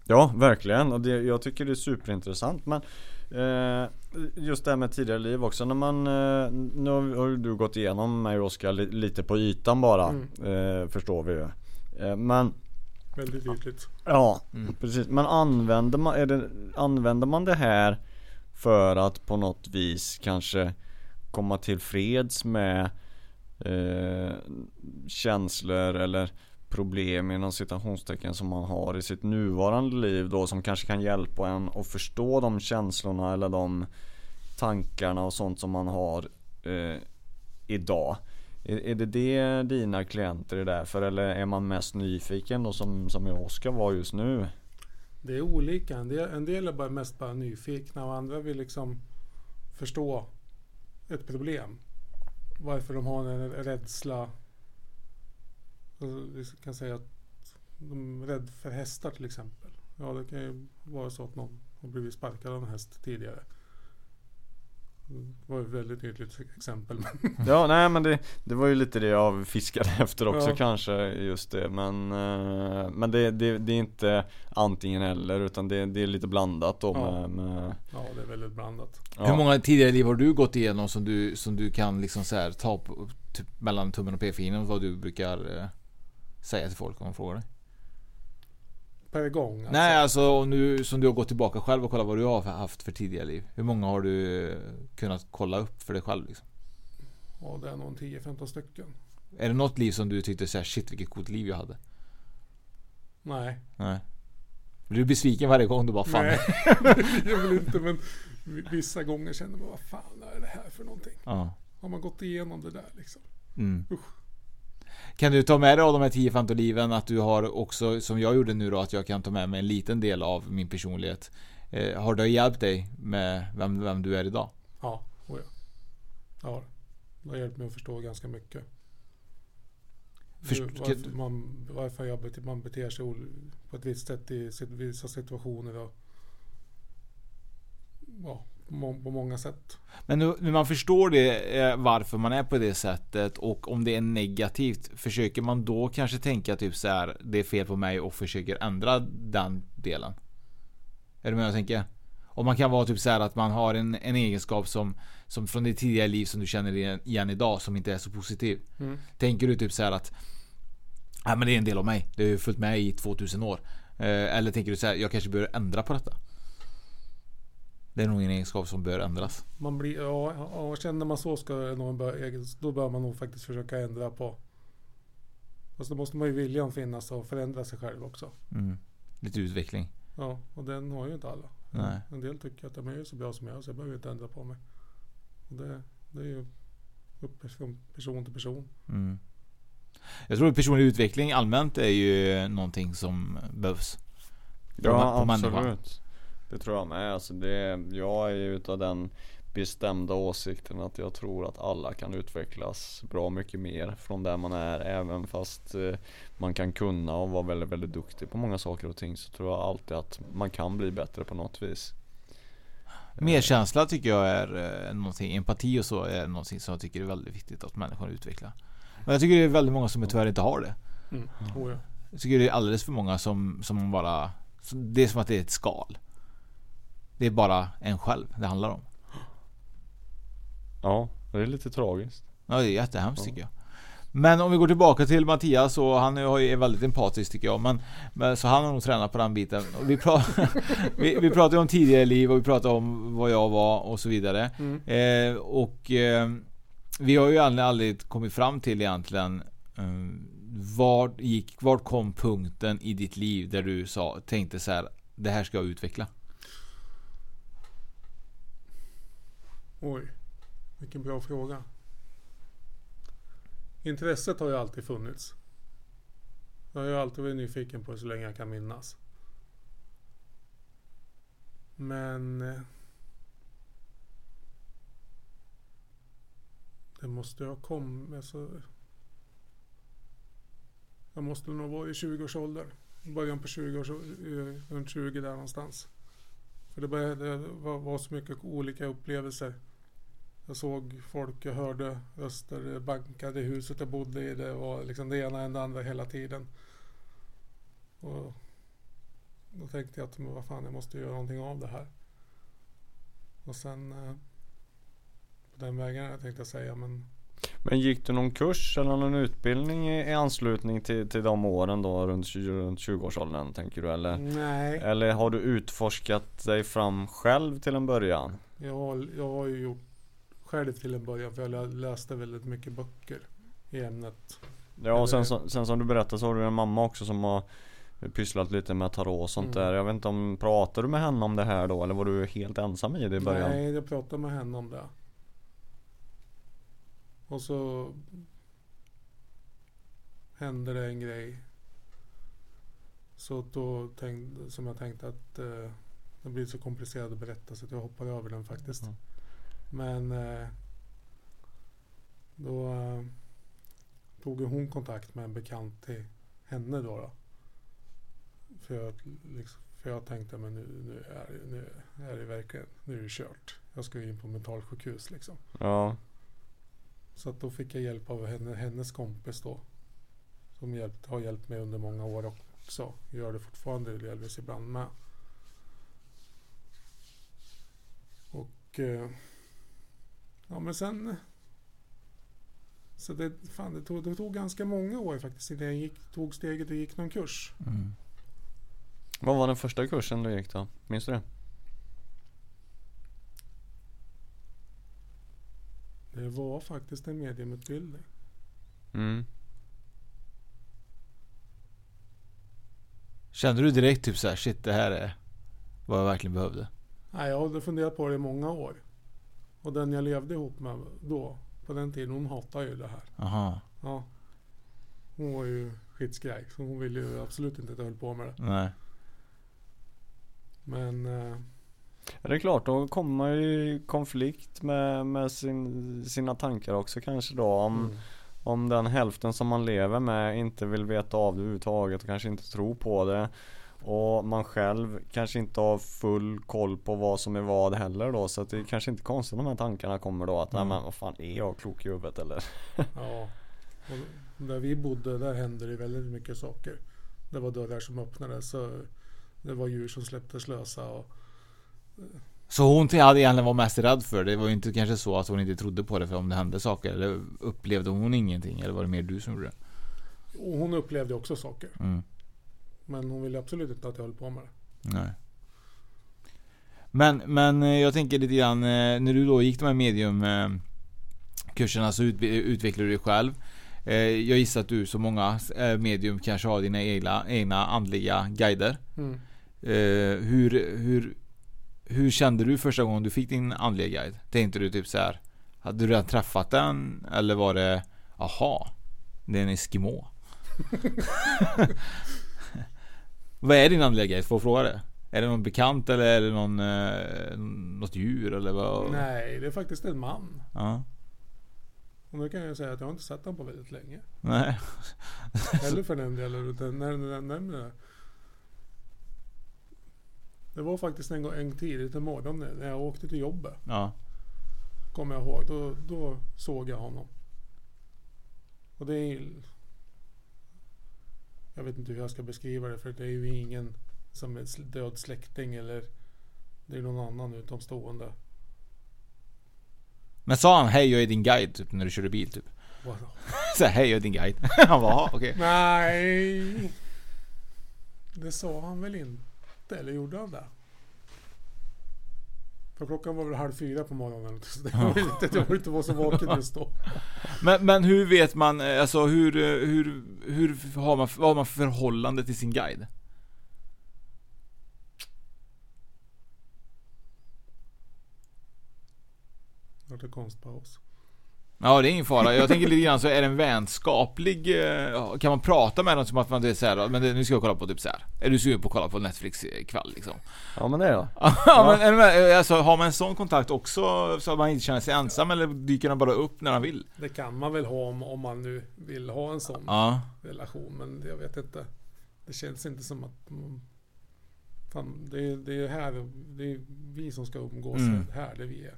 Ja, verkligen. Och det, jag tycker det är superintressant. Men eh, just det här med tidigare liv också. När man, eh, nu har ju du gått igenom mig och Oskar li, lite på ytan bara. Mm. Eh, förstår vi ju. Eh, men Väldigt ytligt. Ja, precis. Men använder man, är det, använder man det här för att på något vis kanske komma till freds med eh, känslor eller problem inom citationstecken som man har i sitt nuvarande liv då som kanske kan hjälpa en att förstå de känslorna eller de tankarna och sånt som man har eh, idag. Är, är det det dina klienter är där för eller är man mest nyfiken då som, som Oskar var just nu? Det är olika. En del, en del är bara mest bara nyfikna och andra vill liksom förstå ett problem. Varför de har en rädsla. Vi kan säga att de är rädda för hästar till exempel. Ja, det kan ju vara så att någon har blivit sparkad av en häst tidigare. Det var ett väldigt tydligt exempel. [laughs] Ja nej men det, det var ju lite det jag fiskade [laughs] efter också Ja. kanske just det Men, eh, men det, det, det är inte antingen eller utan det, det är lite blandat då Ja. med, med Ja, det är väldigt blandat. Ja. Hur många tidigare liv har du gått igenom som du, som du kan liksom så här, ta på, typ mellan tummen och p-fingret vad du brukar eh, säga till folk om de frågar dig? Per gång. Alltså. Nej alltså om du, som du har gått tillbaka själv och kollat vad du har haft för tidigare liv. Hur många har du kunnat kolla upp för dig själv liksom? Ja, det är nog en 10-15 stycken. Är det något liv som du tyckte såhär, shit vilket coolt liv jag hade? Nej. Nej. Blir du besviken varje gång du bara fan? Nej, [laughs] jag vill inte men vissa gånger känner man vad fan är det här för någonting? Ja. Har man gått igenom det där liksom? Mm. Usch. Kan du ta med dig av de här 10 liven att du har också, som jag gjorde nu då, att jag kan ta med mig en liten del av min personlighet. Eh, har det hjälpt dig med vem, vem du är idag? Ja, oh ja. Ja, det har hjälpt mig att förstå ganska mycket. Först- varför, man, varför jag bete, man beter sig på ett visst sätt i vissa situationer. Och, ja, på, må, på många sätt. Men nu, när man förstår det, eh, varför man är på det sättet och om det är negativt, försöker man då kanske tänka typ så här, det är fel på mig och försöker ändra den delen? Är du med jag tänker? Om man kan vara typ så här att man har en, en egenskap som, som från ditt tidigare liv som du känner igen- igen idag som inte är så positiv. Mm. Tänker du typ så här att Ja men det är en del av mig. Det har ju följt med i 2000 år. Eh, eller tänker du så här, jag kanske bör ändra på detta? Det är nog en egenskap som bör ändras. Man blir, ja, ja, känner man så ska det nog bör, då bör man nog faktiskt försöka ändra på. Fast då måste man ju viljan finnas och förändra sig själv också. Mm. Lite utveckling. Ja, och den har ju inte alla. Nej. En del tycker att de är så bra som jag är så jag behöver inte ändra på mig. Och det, det är ju upp från person till person. Mm. Jag tror att personlig utveckling allmänt är ju någonting som behövs. På Ja på människan. absolut. Det tror jag med. Alltså det, jag är ju utav den bestämda åsikten att jag tror att alla kan utvecklas bra mycket mer från där man är. Även fast eh, man kan kunna och vara väldigt, väldigt duktig på många saker och ting så tror jag alltid att man kan bli bättre på något vis. Medkänsla tycker jag är eh, någonting, empati och så är någonting som jag tycker är väldigt viktigt att människan utvecklar. Men jag tycker det är väldigt många som tyvärr inte har det. Mm. Oh, ja. Jag tycker det är alldeles för många som, som bara Det är som att det är ett skal. Det är bara en själv det handlar om. Ja, det är lite tragiskt. Ja, det är jättehemskt tycker jag. Men om vi går tillbaka till Mattias och han är väldigt empatisk tycker jag. Men, men så han har nog tränat på den biten. Vi, pra [laughs] vi, vi pratade om tidigare liv och vi pratade om vad jag var och så vidare. Mm. Eh, och eh, vi har ju aldrig, aldrig kommit fram till egentligen eh, vart, gick, vart kom punkten i ditt liv där du sa, tänkte så här, det här ska jag utveckla? Oj, vilken bra fråga. Intresset har ju alltid funnits. Jag har ju alltid varit nyfiken på det så länge jag kan minnas. Men... Eh, det måste ha kommit... Alltså, jag måste nog vara i 20-årsåldern. Början på 20 års, eh, runt 20 där någonstans. För det, började, det var, var så mycket olika upplevelser. Jag såg folk, jag hörde röster, det bankade i huset jag bodde i. Det var liksom det ena än det andra hela tiden. Och då tänkte jag att men vad fan, jag måste göra någonting av det här. Och sen eh, på den vägen jag tänkte jag säga men men gick du någon kurs eller någon utbildning i, i anslutning till, till de åren då runt, 20 runt 20-årsåldern tänker du eller? Nej. Eller har du utforskat dig fram själv till en början? jag jag har ju gjort själv till en början för jag lä- läste väldigt mycket böcker i ämnet. Ja och sen, så- sen som du berättade så har du en mamma också som har pysslat lite med tarot och sånt Mm. där. Jag vet inte om, pratade du med henne om det här då eller var du helt ensam i det i början? Nej, jag pratade med henne om det. Och så hände det en grej. Så då tänkte, som jag tänkte att eh, det blir så komplicerat att berätta så att jag hoppar över den faktiskt. Mm. Men eh, då eh, tog hon kontakt med en bekant till henne då. då. För, jag, liksom, för jag tänkte men nu, nu, är, nu är det verkligen nu är det kört. Jag ska ju in på mentalsjukhus liksom. Ja. Så att då fick jag hjälp av henne, hennes kompis då. Som hjälpt, har hjälpt mig under många år också. Gör det fortfarande delvis ibland med. Och eh, ja men sen så det, fan, det, tog, det tog ganska många år faktiskt innan jag gick, tog steget och gick någon kurs. Vad var den första kursen du gick då? Minns du det? Det var faktiskt en mediumutbildning. Mm. Kände du direkt typ såhär, shit det här är vad jag verkligen behövde? Nej, jag hade funderat på det i många år. Och den jag levde ihop med då, på den tiden, hon hatade ju det här. Aha. Ja. Hon var ju skitskraj, så hon ville ju absolut inte att jag höll på med det. Nej. Men... Eh, Ja, det är klart, då kommer man ju i konflikt med, med sin, sina tankar också kanske då om, Mm. om den hälften som man lever med inte vill veta av det överhuvudtaget och kanske inte tror på det och man själv kanske inte har full koll på vad som är vad heller då så det är kanske inte konstigt de här tankarna kommer då att Mm. nej men vad fan är jag klok i huvudet eller? [laughs] ja. Och där vi bodde, där hände det väldigt mycket saker. Det var dörrar som öppnades. Det var djur som släpptes lösa. Och, Så hon hade egentligen var mest rädd för det. Var ju inte kanske så att hon inte trodde på det för om det hände saker. Eller upplevde hon ingenting? Eller var det mer du som gjorde det? hon upplevde också saker. Mm. Men hon ville absolut inte att jag höll på med det. Nej. Men, men eh, jag tänker lite grann eh, när du då gick de här medium eh, så ut, utvecklade du dig själv. Jag gissar att du som många medium kanske har dina egna, egna andliga guider. Mm. Hur, hur, hur kände du första gången du fick din andliga guide? Tänkte du typ så här Hade du redan träffat den? Eller var det Aha Det är en Eskimo [laughs] Vad är din andliga guide? Får jag fråga det? Är det någon bekant eller är det någon eh, Något djur eller vad? Nej, det är faktiskt en man. Ja. Och nu kan jag säga att jag har inte sett honom på väldigt länge. Nej. Eller för den delen. Utan när du nämner det. Det var faktiskt en gång en tidigt en morgon när jag åkte till jobbet. Ja. Kommer jag ihåg. Då, då såg jag honom. Och det är... Jag vet inte hur jag ska beskriva det för det är ju ingen som är död släkting eller det är någon annan utomstående. Men sa han hej jag är din guide typ när du körde bil typ? Vadå? [laughs] Så hej jag är din guide. [laughs] Han bara "Jaha, okej. Nej. Det sa han väl inte? Eller gjorde han det? För klockan var väl halv fyra på morgonen. [laughs] Så det var inte, jag var inte var så vaken just då. Men, men hur vet man, eh, alltså hur, eh, hur, hur har man, vad har man för förhållande till sin guide? Det var det konstpaus. Ja det är ingen fara, jag tänker lite grann så är det en vänskaplig, eh, kan man prata med dem som att man det är såhär, men det, nu ska jag kolla på typ så här. Är du sugen på att kolla på Netflix ikväll liksom? Ja men det är jag. [laughs] ja men är du med? Alltså, har man en sån kontakt också så att man inte känner sig ensam eller dyker den bara upp när man vill? Det kan man väl ha om, om man nu vill ha en sån Ja. relation. Men jag vet inte. Det känns inte som att... Fan, det, är, det är här, det är vi som ska umgås Mm. här där vi är.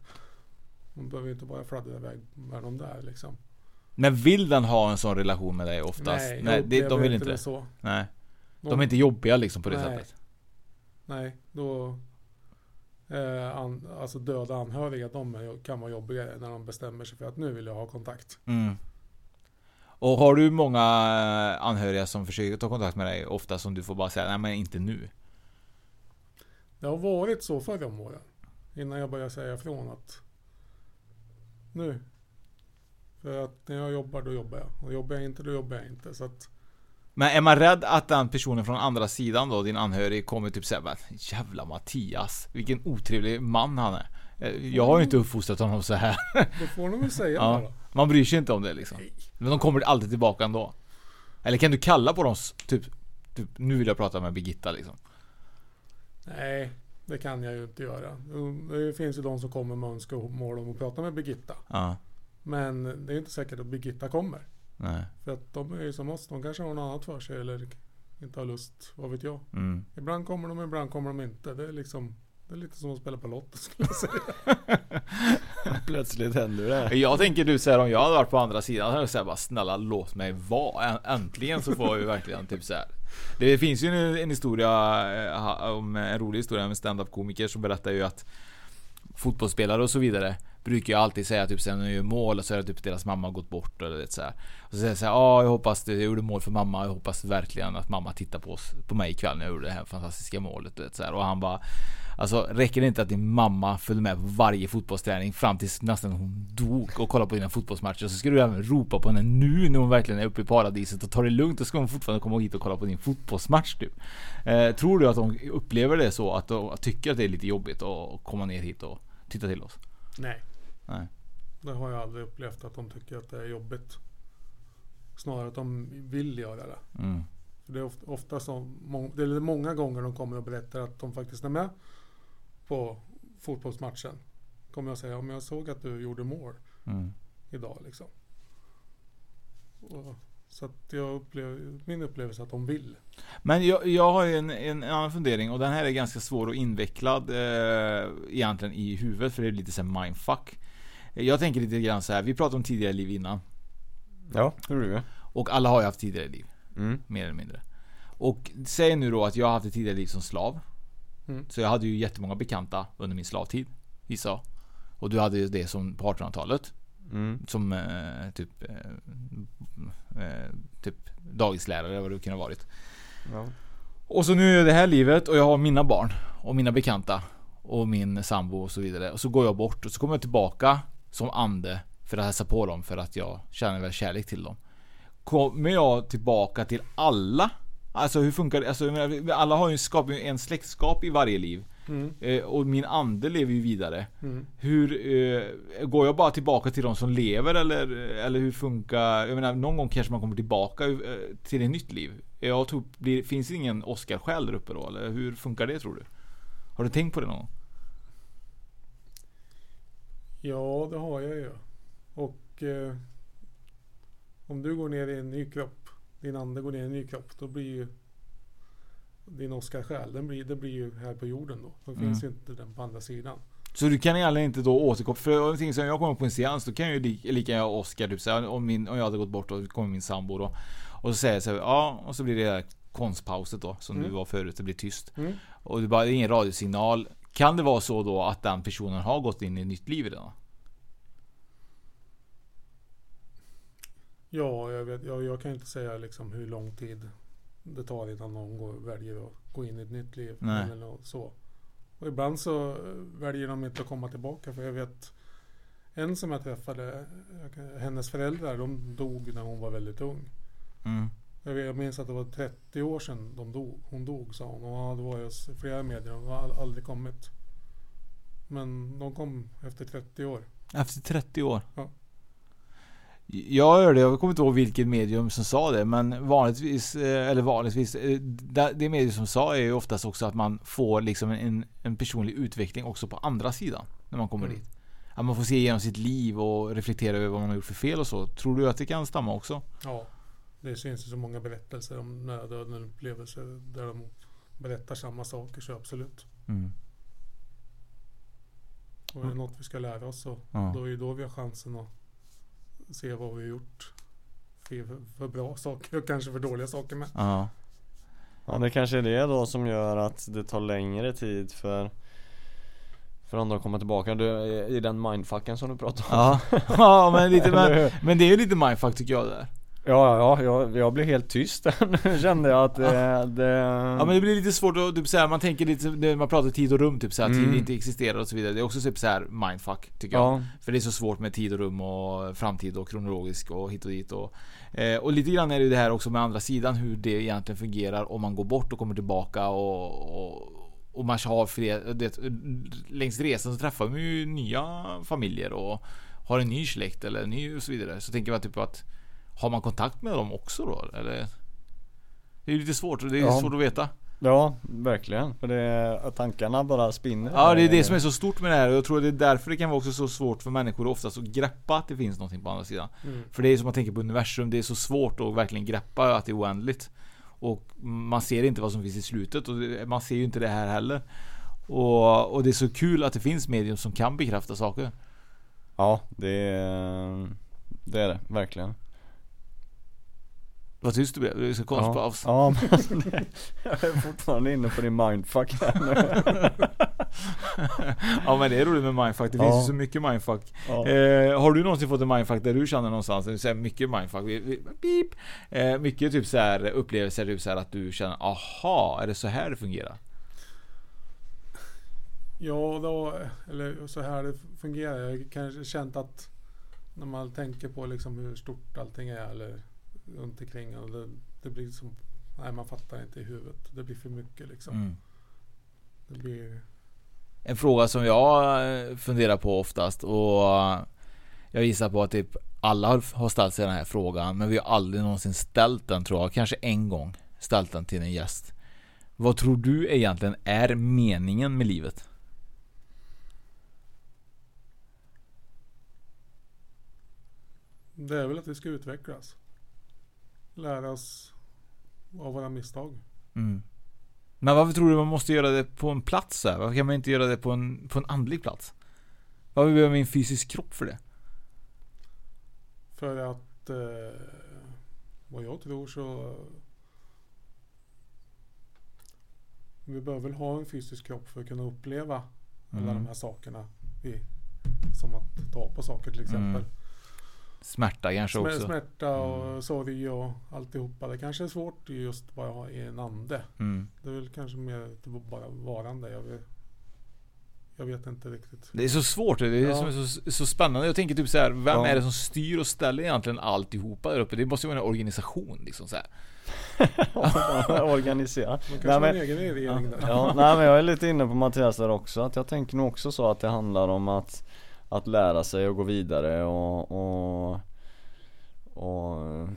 Man behöver ju inte bara fladdra iväg med dem där liksom. Men vill den ha en sån relation med dig oftast? Nej, Nej det, de vill inte det så. Nej. De De- är inte jobbiga liksom på det Nej. sättet. Nej, då... Eh, an, alltså döda anhöriga, de kan vara jobbigare när de bestämmer sig för att nu vill jag ha kontakt. Mm. Och har du många eh, anhöriga som försöker ta kontakt med dig ofta som du får bara säga nej men inte nu? Det har varit så förr om åren. Innan jag började säga ifrån att nu. För att när jag jobbar, då jobbar jag. Och jobbar jag inte, då jobbar jag inte. Så att, Men är man rädd att den personen från andra sidan då, din anhörig, kommer typ säga "Men, Jävla Mattias, vilken otrevlig man han är. Eh, Jag har ju inte uppfostrat honom så här. då får de väl säga [laughs] det då. Man bryr sig inte om det liksom. Men de kommer alltid tillbaka ändå. Eller kan du kalla på dem typ, typ nu vill jag prata med Birgitta liksom. Nej, det kan jag ju inte göra. Det finns ju de som kommer med önskemål om att prata med Birgitta. Ja. Men det är inte säkert att Birgitta kommer. Nej. För att de är ju som oss. De kanske har något annat för sig eller inte har lust. Vad vet jag. Mm. Ibland kommer de, ibland kommer de inte. Det är liksom Det är lite som att spela på Lotto skulle jag säga. [laughs] Plötsligt händer det. Jag tänker du säger om jag hade varit på andra sidan hade jag sagt bara snälla låt mig vara. Äntligen så får jag ju verkligen typ så här. Det finns ju en, en historia eh, om eh, en rolig historia med en stand-up komiker som berättar ju att fotbollsspelare och så vidare brukar ju alltid säga typ sen när de gör mål och så är det typ deras mamma har gått bort eller det så här. Och så säger jag så här, ja jag hoppas det, jag gjorde mål för mamma, jag hoppas verkligen att mamma tittar på oss, på mig ikväll när jag gjorde det här fantastiska målet Och, så här. Och han bara Alltså räcker det inte att din mamma följde med på varje fotbollsträning fram tills nästan hon dog och kollade på dina fotbollsmatcher. Så ska du även ropa på henne nu när hon verkligen är uppe i paradiset och tar det lugnt. Och ska hon fortfarande komma hit och kolla på din fotbollsmatch typ. Eh, tror du att de upplever det så? Att de tycker att det är lite jobbigt att komma ner hit och titta till oss? Nej. Nej. Det har jag aldrig upplevt att de tycker att det är jobbigt. Snarare att de vill göra det. Mm. För det är ofta, så, det är många gånger de kommer och berättar att de faktiskt är med på fotbollsmatchen. Kommer jag säga, om jag såg att du gjorde mål Mm. idag liksom. Och, så att jag upplever, min upplevelse är att de vill. Men jag, jag har ju en, en annan fundering och den här är ganska svår och invecklad eh, egentligen i huvudet för det är lite såhär mindfuck. Jag tänker lite grann så här. vi pratade om tidigare liv innan. Ja, det gjorde vi. Och alla har ju haft tidigare liv. Mm. Mer eller mindre. Och säg nu då att jag har haft ett tidigare liv som slav. Mm. Så jag hade ju jättemånga bekanta under min slavtid. Gissa jag. Och du hade ju det som på 1800-talet. Mm. Som eh, typ eh, eh, Typ dagislärare eller vad det kunde ha varit. Ja. Och så nu är jag det här livet och jag har mina barn och mina bekanta och min sambo och så vidare. Och så går jag bort och så kommer jag tillbaka som ande för att hälsa på dem för att jag känner väl kärlek till dem. Kommer jag tillbaka till alla? Alltså hur funkar det? Alltså, jag menar, alla har ju skap, en släktskap i varje liv. Mm. Eh, och min ande lever ju vidare. Mm. Hur, eh, går jag bara tillbaka till de som lever eller, eller hur funkar, jag menar någon gång kanske man kommer tillbaka eh, till ett nytt liv. Jag tror, blir, finns det ingen Oscar-själ där uppe då eller hur funkar det tror du? Har du tänkt på det någon gång? Ja, det har jag ju. Och eh, om du går ner i en ny kropp, din ande går ner i en ny kropp, då blir ju din Oscar-själ, den blir, det blir ju här på jorden då. Då Mm. finns ju inte den på andra sidan. Så du kan egentligen inte då återkoppla, för någonting som jag kommer på en seans, då kan jag ju lika, lika gärna Oscar typ såhär, om, min, om jag hade gått bort och kommer min sambo då. Och så säger jag så här, ja, och så blir det här konstpauset då, som Mm. du var förut, det blir tyst. Mm. Och det bara, det är ingen radiosignal. Kan det vara så då att den personen har gått in i ett nytt liv redan? Ja, jag, vet, jag, jag kan inte säga liksom hur lång tid det tar innan någon går, väljer att gå in i ett nytt liv. Nej. Eller så. Och ibland så eh, väljer de inte att komma tillbaka. För jag vet en som jag träffade, hennes föräldrar, de dog när hon var väldigt ung. Mm. Jag, vet, jag minns att det var 30 år sedan de dog, hon dog sa hon. Och hon hade varit hos flera medier och har aldrig kommit. Men de kom efter 30 år. Efter 30 år? Ja. Jag hörde, jag kommer inte ihåg vilket medium som sa det, men vanligtvis, eh, eller vanligtvis, eh, det medium som sa är ju oftast också att man får liksom en, en personlig utveckling också på andra sidan. När man kommer Mm. dit. Att man får se igenom sitt liv och reflektera över vad man har gjort för fel och så. Tror du att det kan stämma också? Ja, det finns ju så många berättelser om nära döden upplevelser där de berättar samma saker så absolut. Mm. Och är det något vi ska lära oss så Ja. då är det då vi har chansen att se vad vi har gjort för, för bra saker och kanske för dåliga saker med. Ja. Ja det kanske är det då som gör att det tar längre tid för För andra att komma tillbaka du, i den mindfucken som du pratade om Ja, [laughs] ja men, lite, men, men det är ju lite mindfuck tycker jag där. Ja, ja, jag, jag blev helt tyst där [laughs] kände jag att det, det Ja men det blir lite svårt att, typ såhär, man tänker lite, det- man pratar tid och rum typ såhär, Mm. tid inte existerar och så vidare. Det är också typ såhär mindfuck, tycker jag. Ja. För det är så svårt med tid och rum och framtid och kronologisk och hit och dit och eh, Och lite grann är det det här också med andra sidan, hur det egentligen fungerar om man går bort och kommer tillbaka och, och och man har fler, det, längs resan så träffar man ju nya familjer och har en ny släkt eller en ny och så vidare. Så tänker man typ att Har man kontakt med dem också då? Eller? Det är ju lite svårt, det är Ja. svårt att veta. Ja, verkligen. För det, att tankarna bara spinner Ja det är det som är så stort med det här och jag tror det är därför det kan vara också så svårt för människor oftast att greppa att det finns någonting på andra sidan. Mm. För det är som att tänka på universum, det är så svårt att verkligen greppa att det är oändligt. Och man ser inte vad som finns i slutet och man ser ju inte det här heller. Och, och det är så kul att det finns medium som kan bekräfta saker. Ja, det är det, är det verkligen. Vad tyst du blev, det är så konstpaus. Ja, [laughs] ja men det, jag är fortfarande inne på din mindfuck här nu. [laughs] ja men det är roligt med mindfuck, det finns Ja. ju så mycket mindfuck. Ja. Eh, har du någonsin fått en mindfuck där du känner någonstans, det säga mycket mindfuck, vi- vi- beep. Eh, mycket typ så här upplevelser, typ så här att du känner aha, är det så här det fungerar? Ja, då, eller så här det fungerar. Jag har kanske känt att när man tänker på liksom hur stort allting är eller runt omkring och det, det blir som, nej man fattar inte i huvudet. Det blir för mycket liksom. Mm. Det blir, En fråga som jag eh, funderar på oftast och eh, jag gissar på att typ alla har- har ställt sig den här frågan men vi har aldrig någonsin ställt den tror jag. Kanske en gång ställt den till en gäst. Vad tror du egentligen är meningen med livet? det är väl att vi ska utvecklas. Lära oss av våra misstag. Mm. Men varför tror du man måste göra det på en plats här? Varför kan man inte göra det på en, på en andlig plats? Varför behöver vi en fysisk kropp för det? För att eh, vad jag tror så vi behöver väl ha en fysisk kropp för att kunna uppleva alla Mm. de här sakerna. Vi, som att ta på saker till exempel. Mm. Smärta kanske också. Smärta och sorg och alltihopa. Det kanske är svårt just bara i en ande. Mm. Det är väl kanske mer bara varande. Jag vet, jag vet inte riktigt. Det är så svårt, det är Ja. som är så, så spännande. Jag tänker typ så här, vem Ja. är det som styr och ställer egentligen alltihopa där uppe? Det måste ju vara en organisation liksom så här. [laughs] Organisera. Man kanske har en egen regering där. Ja, nej men jag är lite inne på Mattias där också. Att jag tänker nog också så att det handlar om att Att lära sig och gå vidare och, och, och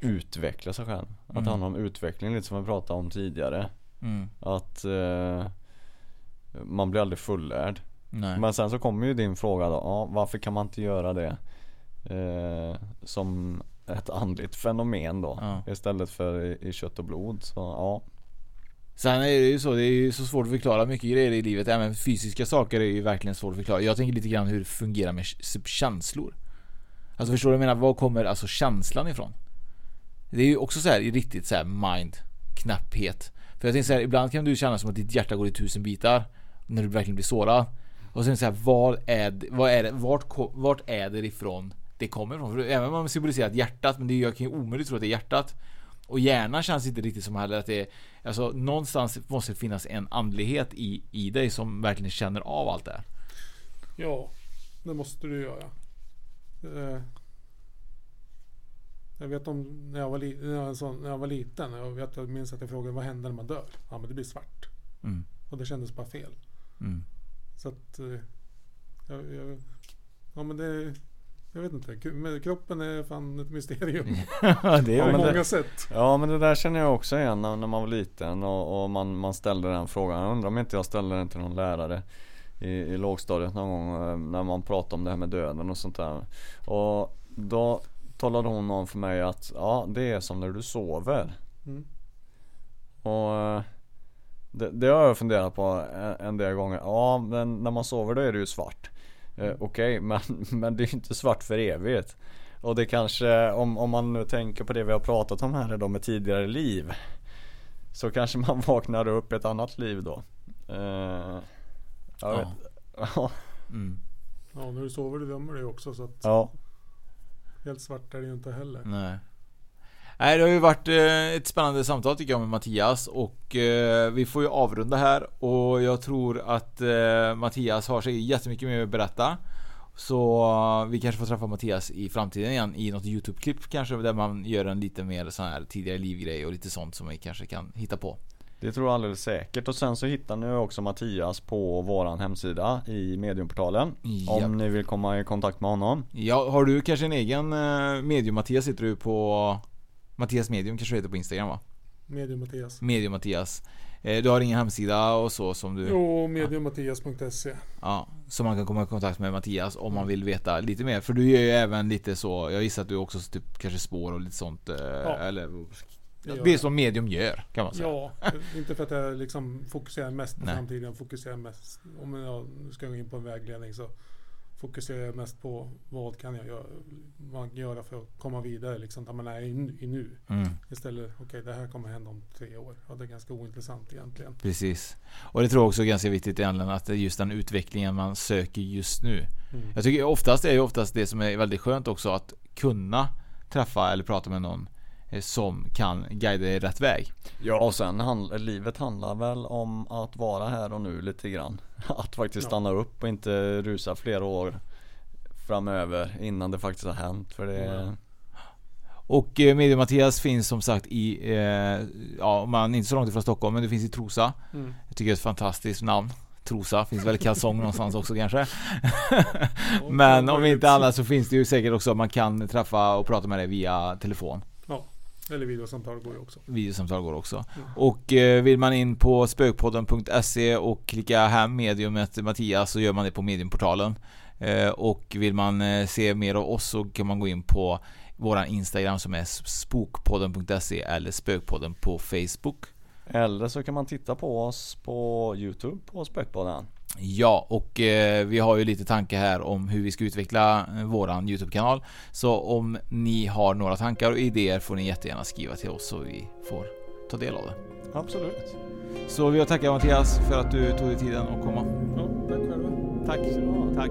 utveckla sig själv. Att Mm. det handlar om utveckling lite som vi pratade om tidigare. Mm. Att eh, man blir aldrig fullärd. Nej. Men sen så kommer ju din fråga då, ja, varför kan man inte göra det eh, som ett andligt fenomen då? Ja. Istället för i, i kött och blod. Så ja. Sen är det ju så, det är ju så svårt att förklara mycket grejer i livet. Även fysiska saker är ju verkligen svårt att förklara. Jag tänker lite grann hur det fungerar med typ känslor. Alltså förstår du vad jag menar? Var kommer alltså känslan ifrån? Det är ju också så här riktigt så här mind knapphet. För jag tänker så här, ibland kan du känna som att ditt hjärta går i tusen bitar när du verkligen blir sårad. Och sen så här, var är det, vad är det, vart, vart är det ifrån det kommer ifrån? För även om man symboliserar hjärtat, men det är, jag kan ju omöjligt tro att det är hjärtat. Och hjärnan känns inte riktigt som heller att det är Alltså någonstans måste det finnas en andlighet i, i dig som verkligen känner av allt det här. Ja, det måste du göra. Eh, Jag vet om när jag var, li- när jag, var sån, när jag var liten. Jag, vet, jag minns att jag frågade vad händer när man dör? Ja men det blir svart. Mm. Och det kändes bara fel. Mm. Så att eh, jag, Ja men det Jag vet inte. Men Kroppen är fan ett mysterium. [laughs] det är På många det, sätt. Ja men det där känner jag också igen när, när man var liten och, och man, man ställde den frågan. Jag undrar om inte jag ställde den till någon lärare i, i lågstadiet någon gång eh, när man pratade om det här med döden och sånt där. Och då talade hon om för mig att ja det är som när du sover. Mm. Och eh, det, det har jag funderat på en, en del gånger. Ja men när man sover då är det ju svart. Eh, Okej [laughs] men, men det är ju inte svart för evigt. Och det kanske, om, om man nu tänker på det vi har pratat om här idag med tidigare liv. Så kanske man [laughs] vaknar upp ett annat liv då. Eh, jag vet. [laughs] Ja. Mm. Ja när du sover du drömmer du också så att ja. Helt svart är det ju inte heller. Nej. Nej, det har ju varit eh, ett spännande samtal tycker jag med Mattias och eh, vi får ju avrunda här och jag tror att eh, Mattias har sig jättemycket mer att berätta. Så vi kanske får träffa Mattias i framtiden igen i något YouTube-klipp kanske där man gör en lite mer sån här tidigare livgrej och lite sånt som vi kanske kan hitta på. Det tror jag alldeles säkert och sen så hittar ni också Mattias på våran hemsida i mediumportalen. Japp. Om ni vill komma i kontakt med honom. Ja, har du kanske en egen medium Mattias sitter du på Mattias Medium kanske du heter på Instagram va? Medium Mattias. Medium Mattias. Eh, du har ingen hemsida och så som du... Jo, mediummattias.se. Ja, så man kan komma i kontakt med Mattias om man vill veta lite mer. För du gör ju även lite så, jag gissar att du också typ kanske spår och lite sånt. eh, Eller det är som medium gör kan man säga. Ja, inte för att jag liksom fokuserar mest på Nej. framtiden. Jag fokuserar mest, om jag ska gå in på en vägledning så fokuserar jag mest på vad kan jag göra, vad kan jag göra för att komma vidare liksom, där man är i, i nu. Mm. Istället, okej det här kommer hända om tre år. Ja, det är ganska ointressant egentligen. Precis. Och det tror jag också är ganska viktigt egentligen att det är just den utvecklingen man söker just nu. Mm. Jag tycker oftast är ju oftast det som är väldigt skönt också att kunna träffa eller prata med någon som kan guida dig rätt väg. Ja och sen handl- livet handlar väl om att vara här och nu lite grann. [laughs] Att faktiskt stanna upp och inte rusa flera år framöver innan det faktiskt har hänt. För det Och eh, Medium Mattias finns som sagt i, eh, ja man inte så långt ifrån Stockholm men det finns i Trosa. Mm. Jag tycker det är ett fantastiskt namn. Trosa, finns väl kalsong någonstans också kanske. [laughs] men om inte annat så finns det ju säkert också man kan träffa och prata med dig via telefon. Eller videosamtal går ju också. Videosamtal går också. Och eh, vill man in på spökpodden.se och klicka hem mediumet Mattias så gör man det på mediumportalen. Eh, och vill man eh, se mer av oss så kan man gå in på våran Instagram som är spokpodden.se eller spökpodden på Facebook. Eller så kan man titta på oss på Youtube på Spökpodden. Ja, och eh, vi har ju lite tankar här om hur vi ska utveckla eh, våran Youtube-kanal. Så om ni har några tankar och idéer får ni jättegärna skriva till oss så vi får ta del av det. Absolut. Så vi tackar Mattias för att du tog dig tiden att komma. Ja, tack själva. Tack. Tack.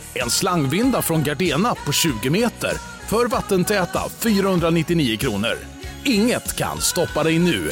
En slangvinda från Gardena på 20 meter för vattentäta 499 kronor. Inget kan stoppa dig nu.